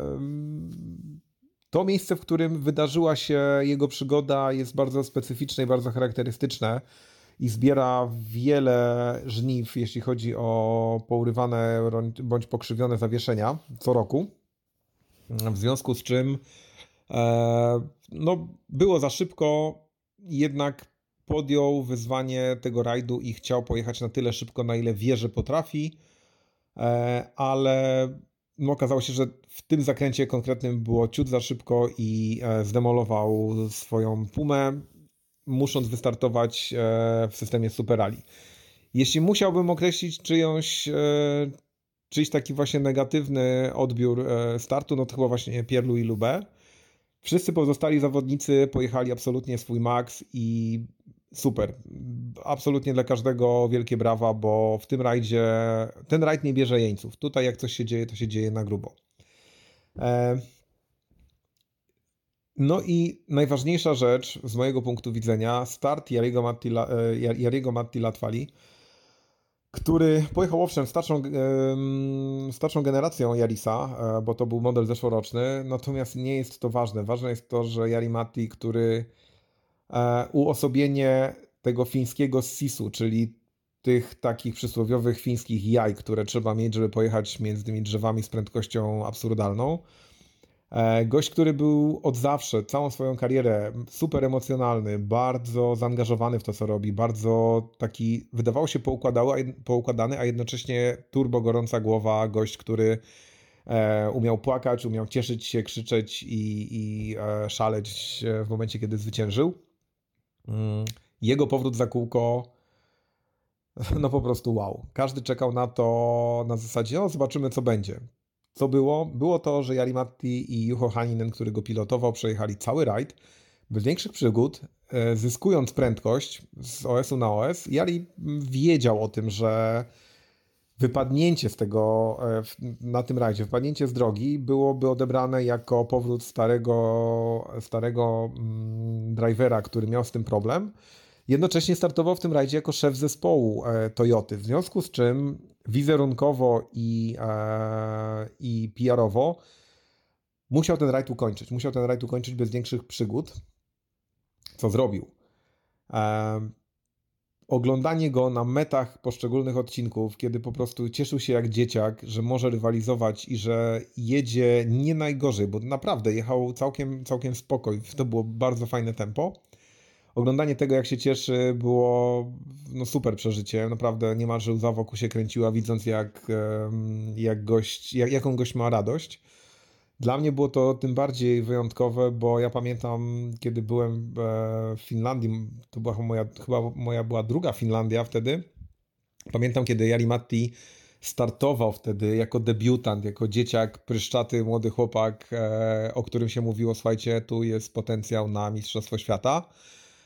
To miejsce, w którym wydarzyła się jego przygoda, jest bardzo specyficzne i bardzo charakterystyczne i zbiera wiele żniw, jeśli chodzi o pourywane bądź pokrzywione zawieszenia co roku. W związku z czym no, było za szybko, jednak podjął wyzwanie tego rajdu i chciał pojechać na tyle szybko, na ile wie, że potrafi, e, ale no, okazało się, że w tym zakręcie konkretnym było ciut za szybko i e, zdemolował swoją pumę, musząc wystartować e, w systemie Super Rally. Jeśli musiałbym określić czyjąś, czyjś taki właśnie negatywny odbiór startu, no to chyba właśnie Pierre-Louis Lubé. Wszyscy pozostali zawodnicy pojechali absolutnie swój maks i super. Absolutnie dla każdego wielkie brawa, bo w tym rajdzie ten rajd nie bierze jeńców. Tutaj jak coś się dzieje, to się dzieje na grubo. E, No i najważniejsza rzecz z mojego punktu widzenia, start Jariego Matti, e, Jariego Matti Latwali, który pojechał owszem starszą, starszą generacją Jarisa, e, bo to był model zeszłoroczny, natomiast nie jest to ważne. Ważne jest to, że Jari Matti, który uosobienie tego fińskiego sisu, czyli tych takich przysłowiowych fińskich jaj, które trzeba mieć, żeby pojechać między tymi drzewami z prędkością absurdalną, E, Gość, który był od zawsze, całą swoją karierę super emocjonalny, bardzo zaangażowany w to, co robi, bardzo taki, wydawało się poukładany, a jednocześnie turbo gorąca głowa, gość, który e, umiał płakać, umiał cieszyć się, krzyczeć i, i e, szaleć e, w momencie, kiedy zwyciężył. Mm, Jego powrót za kółko, no po prostu wow. Każdy czekał na to na zasadzie, no zobaczymy co będzie. Co było? Było to, że Jari Matti i Juho Haninen, który go pilotował, przejechali cały rajd bez większych przygód, e, zyskując prędkość z OS-u na OS. Jari wiedział o tym, że wypadnięcie z tego, e, na tym rajdzie, wypadnięcie z drogi byłoby odebrane jako powrót starego, starego mm, drivera, który miał z tym problem. Jednocześnie startował w tym rajdzie jako szef zespołu e, Toyoty, w związku z czym wizerunkowo i, e, i PR-owo musiał ten rajd ukończyć. Musiał ten rajd ukończyć bez większych przygód, co zrobił. Oglądanie go na metach poszczególnych odcinków, kiedy po prostu cieszył się jak dzieciak, że może rywalizować i że jedzie nie najgorzej, bo naprawdę jechał całkiem, całkiem spokoj. To było bardzo fajne tempo. Oglądanie tego, jak się cieszy, było no, super przeżycie. Naprawdę niemalże łza wokół się kręciła, widząc jak, jak gość, jak, jaką gość ma radość. Dla mnie było to tym bardziej wyjątkowe, bo ja pamiętam, kiedy byłem e, w Finlandii, to była moja, chyba moja była druga Finlandia wtedy. Pamiętam, kiedy Jari Matti startował wtedy jako debiutant, jako dzieciak, pryszczaty, młody chłopak, e, o którym się mówiło, słuchajcie, tu jest potencjał na Mistrzostwo Świata,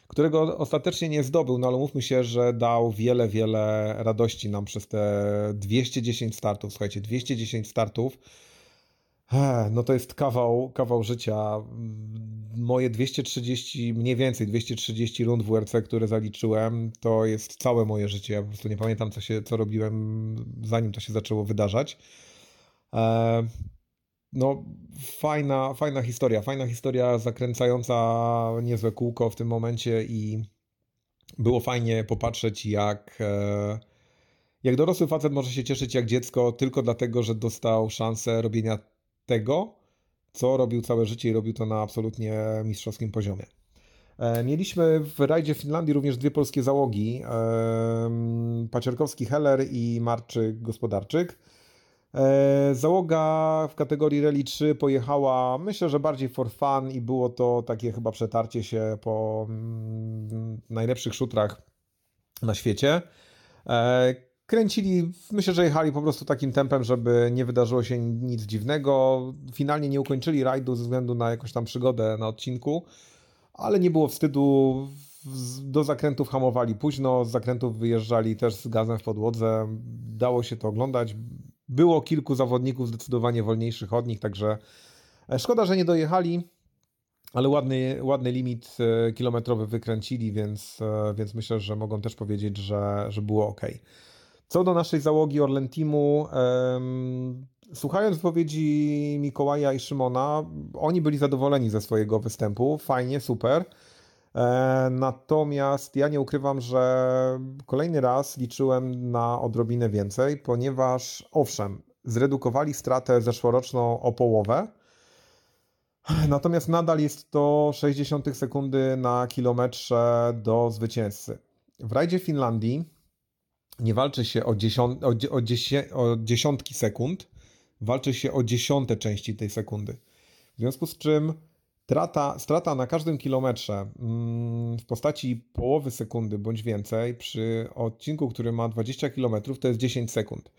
którego ostatecznie nie zdobył, no ale mówmy się, że dał wiele, wiele radości nam przez te 210 startów. Słuchajcie, 210 startów No to jest kawał, kawał życia. Moje 230, mniej więcej 230 rund WRC, które zaliczyłem, to jest całe moje życie. Ja po prostu nie pamiętam, co, się, co robiłem, zanim to się zaczęło wydarzać. E, No, fajna, fajna historia. Fajna historia, zakręcająca niezłe kółko w tym momencie i było fajnie popatrzeć, jak, e, jak dorosły facet może się cieszyć jak dziecko tylko dlatego, że dostał szansę robienia tego, co robił całe życie i robił to na absolutnie mistrzowskim poziomie. E, Mieliśmy w rajdzie Finlandii również dwie polskie załogi, em, Paciorkowski Heller i Marczyk Gospodarczyk. E, Załoga w kategorii Rally 3 pojechała, myślę, że bardziej for fun i było to takie chyba przetarcie się po mm, najlepszych szutrach na świecie. Kręcili, myślę, że jechali po prostu takim tempem, żeby nie wydarzyło się nic dziwnego. Finalnie nie ukończyli rajdu ze względu na jakąś tam przygodę na odcinku, ale nie było wstydu. Do zakrętów hamowali późno, z zakrętów wyjeżdżali też z gazem w podłodze. Dało się to oglądać. Było kilku zawodników zdecydowanie wolniejszych od nich, także e, szkoda, że nie dojechali, ale ładny, ładny limit e, kilometrowy wykręcili, więc, e, więc myślę, że mogą też powiedzieć, że, że było ok. Co do naszej załogi Orlen Teamu, słuchając wypowiedzi Mikołaja i Szymona, oni byli zadowoleni ze swojego występu. Fajnie, super. E, natomiast ja nie ukrywam, że kolejny raz liczyłem na odrobinę więcej, ponieważ owszem, zredukowali stratę zeszłoroczną o połowę, natomiast nadal jest to 60 sekundy na kilometrze do zwycięzcy. W rajdzie Finlandii nie walczy się o, dziesiąt, o, o, dziesie, o dziesiątki sekund, walczy się o dziesiąte części tej sekundy. W związku z czym trata, strata na każdym kilometrze mm, w postaci połowy sekundy bądź więcej przy odcinku, który ma 20 km, to jest 10 sekund.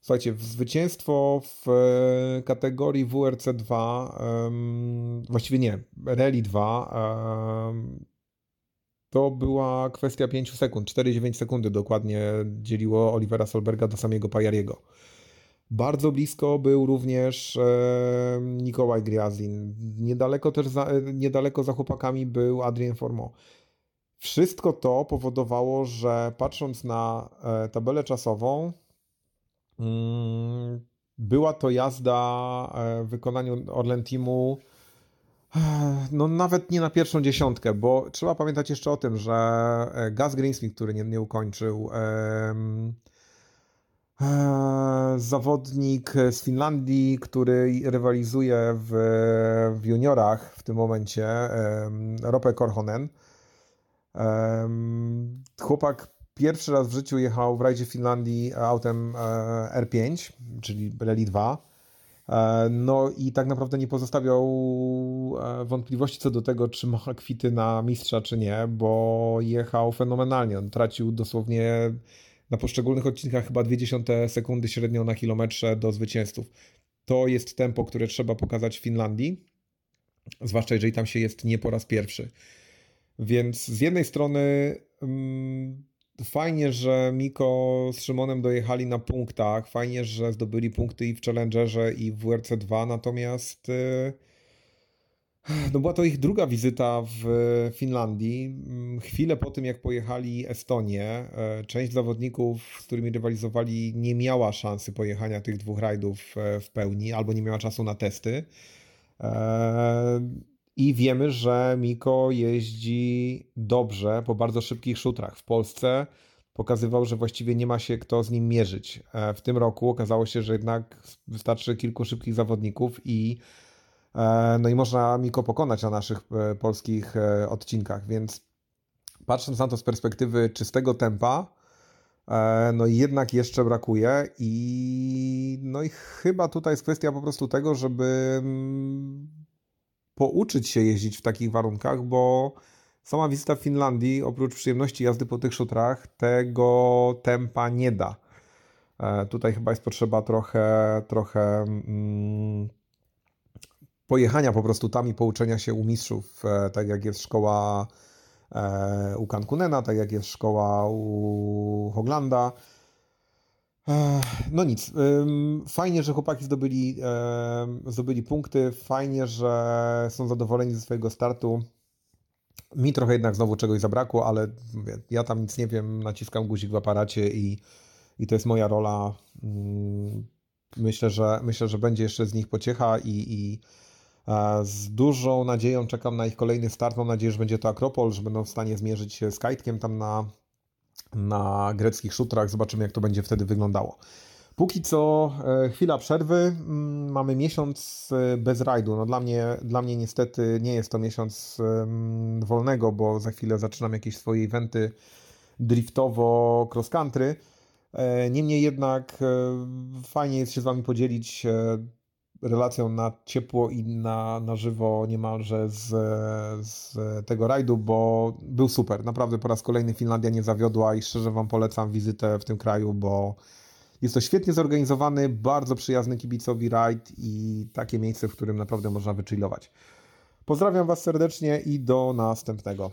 Słuchajcie, zwycięstwo w e, kategorii WRC 2, em, właściwie nie, Rally 2, em, to była kwestia 5 sekund, 4,9 sekundy dokładnie dzieliło Olivera Solberga do samego Pajariego. Bardzo blisko był również e, Nikołaj Griazin. Niedaleko też za, niedaleko za chłopakami był Adrien Formeau. Wszystko to powodowało, że patrząc na e, tabelę czasową, mm, była to jazda e, w wykonaniu Orlen Teamu no nawet nie na pierwszą dziesiątkę, bo trzeba pamiętać jeszcze o tym, że e, Gaz Greensmith, który nie, nie ukończył, Eee, zawodnik z Finlandii, który rywalizuje w, w juniorach w tym momencie, em, Rope Korhonen. Chłopak pierwszy raz w życiu jechał w rajdzie Finlandii autem e, R5, czyli Rally 2. E, No i tak naprawdę nie pozostawiał e, wątpliwości co do tego, czy ma kwity na mistrza, czy nie, bo jechał fenomenalnie. On tracił dosłownie na poszczególnych odcinkach chyba 0,2 sekundy średnio na kilometrze do zwycięzców. To jest tempo, które trzeba pokazać w Finlandii, zwłaszcza jeżeli tam się jest nie po raz pierwszy. Więc z jednej strony mm, fajnie, że Miko z Szymonem dojechali na punktach, fajnie, że zdobyli punkty i w Challengerze i w WRC2, natomiast y, no była to ich druga wizyta w Finlandii. Mm, Chwilę po tym, jak pojechali Estonię, e, część zawodników, z którymi rywalizowali, nie miała szansy pojechania tych dwóch rajdów e, w pełni, albo nie miała czasu na testy. E, I wiemy, że Miko jeździ dobrze po bardzo szybkich szutrach. W Polsce pokazywał, że właściwie nie ma się kto z nim mierzyć. E, W tym roku okazało się, że jednak wystarczy kilku szybkich zawodników i E, No i można Miko pokonać na naszych e, polskich odcinkach, więc patrząc na to z perspektywy czystego tempa, no jednak jeszcze brakuje i no i chyba tutaj jest kwestia po prostu tego, żeby mm, pouczyć się jeździć w takich warunkach, bo sama wizyta w Finlandii, oprócz przyjemności jazdy po tych szutrach, tego tempa nie da. E, Tutaj chyba jest potrzeba trochę, trochę mm, pojechania po prostu tam i pouczenia się u mistrzów, e, tak jak jest szkoła e, u Kankunena, tak jak jest szkoła u Hoglanda. No nic, fajnie, że chłopaki zdobyli, zdobyli punkty, fajnie, że są zadowoleni ze swojego startu. Mi trochę jednak znowu czegoś zabrakło, ale ja tam nic nie wiem, naciskam guzik w aparacie i, i to jest moja rola. Mm, Myślę, że myślę, że będzie jeszcze z nich pociecha i, i e, z dużą nadzieją czekam na ich kolejny start. Mam nadzieję, że będzie to Akropol, że będą w stanie zmierzyć się z Kajtkiem tam na, na greckich szutrach. Zobaczymy, jak to będzie wtedy wyglądało. Póki co e, chwila przerwy. Mm, Mamy miesiąc e, bez rajdu. No dla mnie, dla mnie niestety nie jest to miesiąc em, wolnego, bo za chwilę zaczynam jakieś swoje eventy driftowo cross country. E, Niemniej jednak e, fajnie jest się z Wami podzielić e, relacją na ciepło i na, na żywo niemalże z, z tego rajdu, bo był super. Naprawdę po raz kolejny Finlandia nie zawiodła i szczerze Wam polecam wizytę w tym kraju, bo jest to świetnie zorganizowany, bardzo przyjazny kibicowi rajd i takie miejsce, w którym naprawdę można wychillować. Pozdrawiam Was serdecznie i do następnego.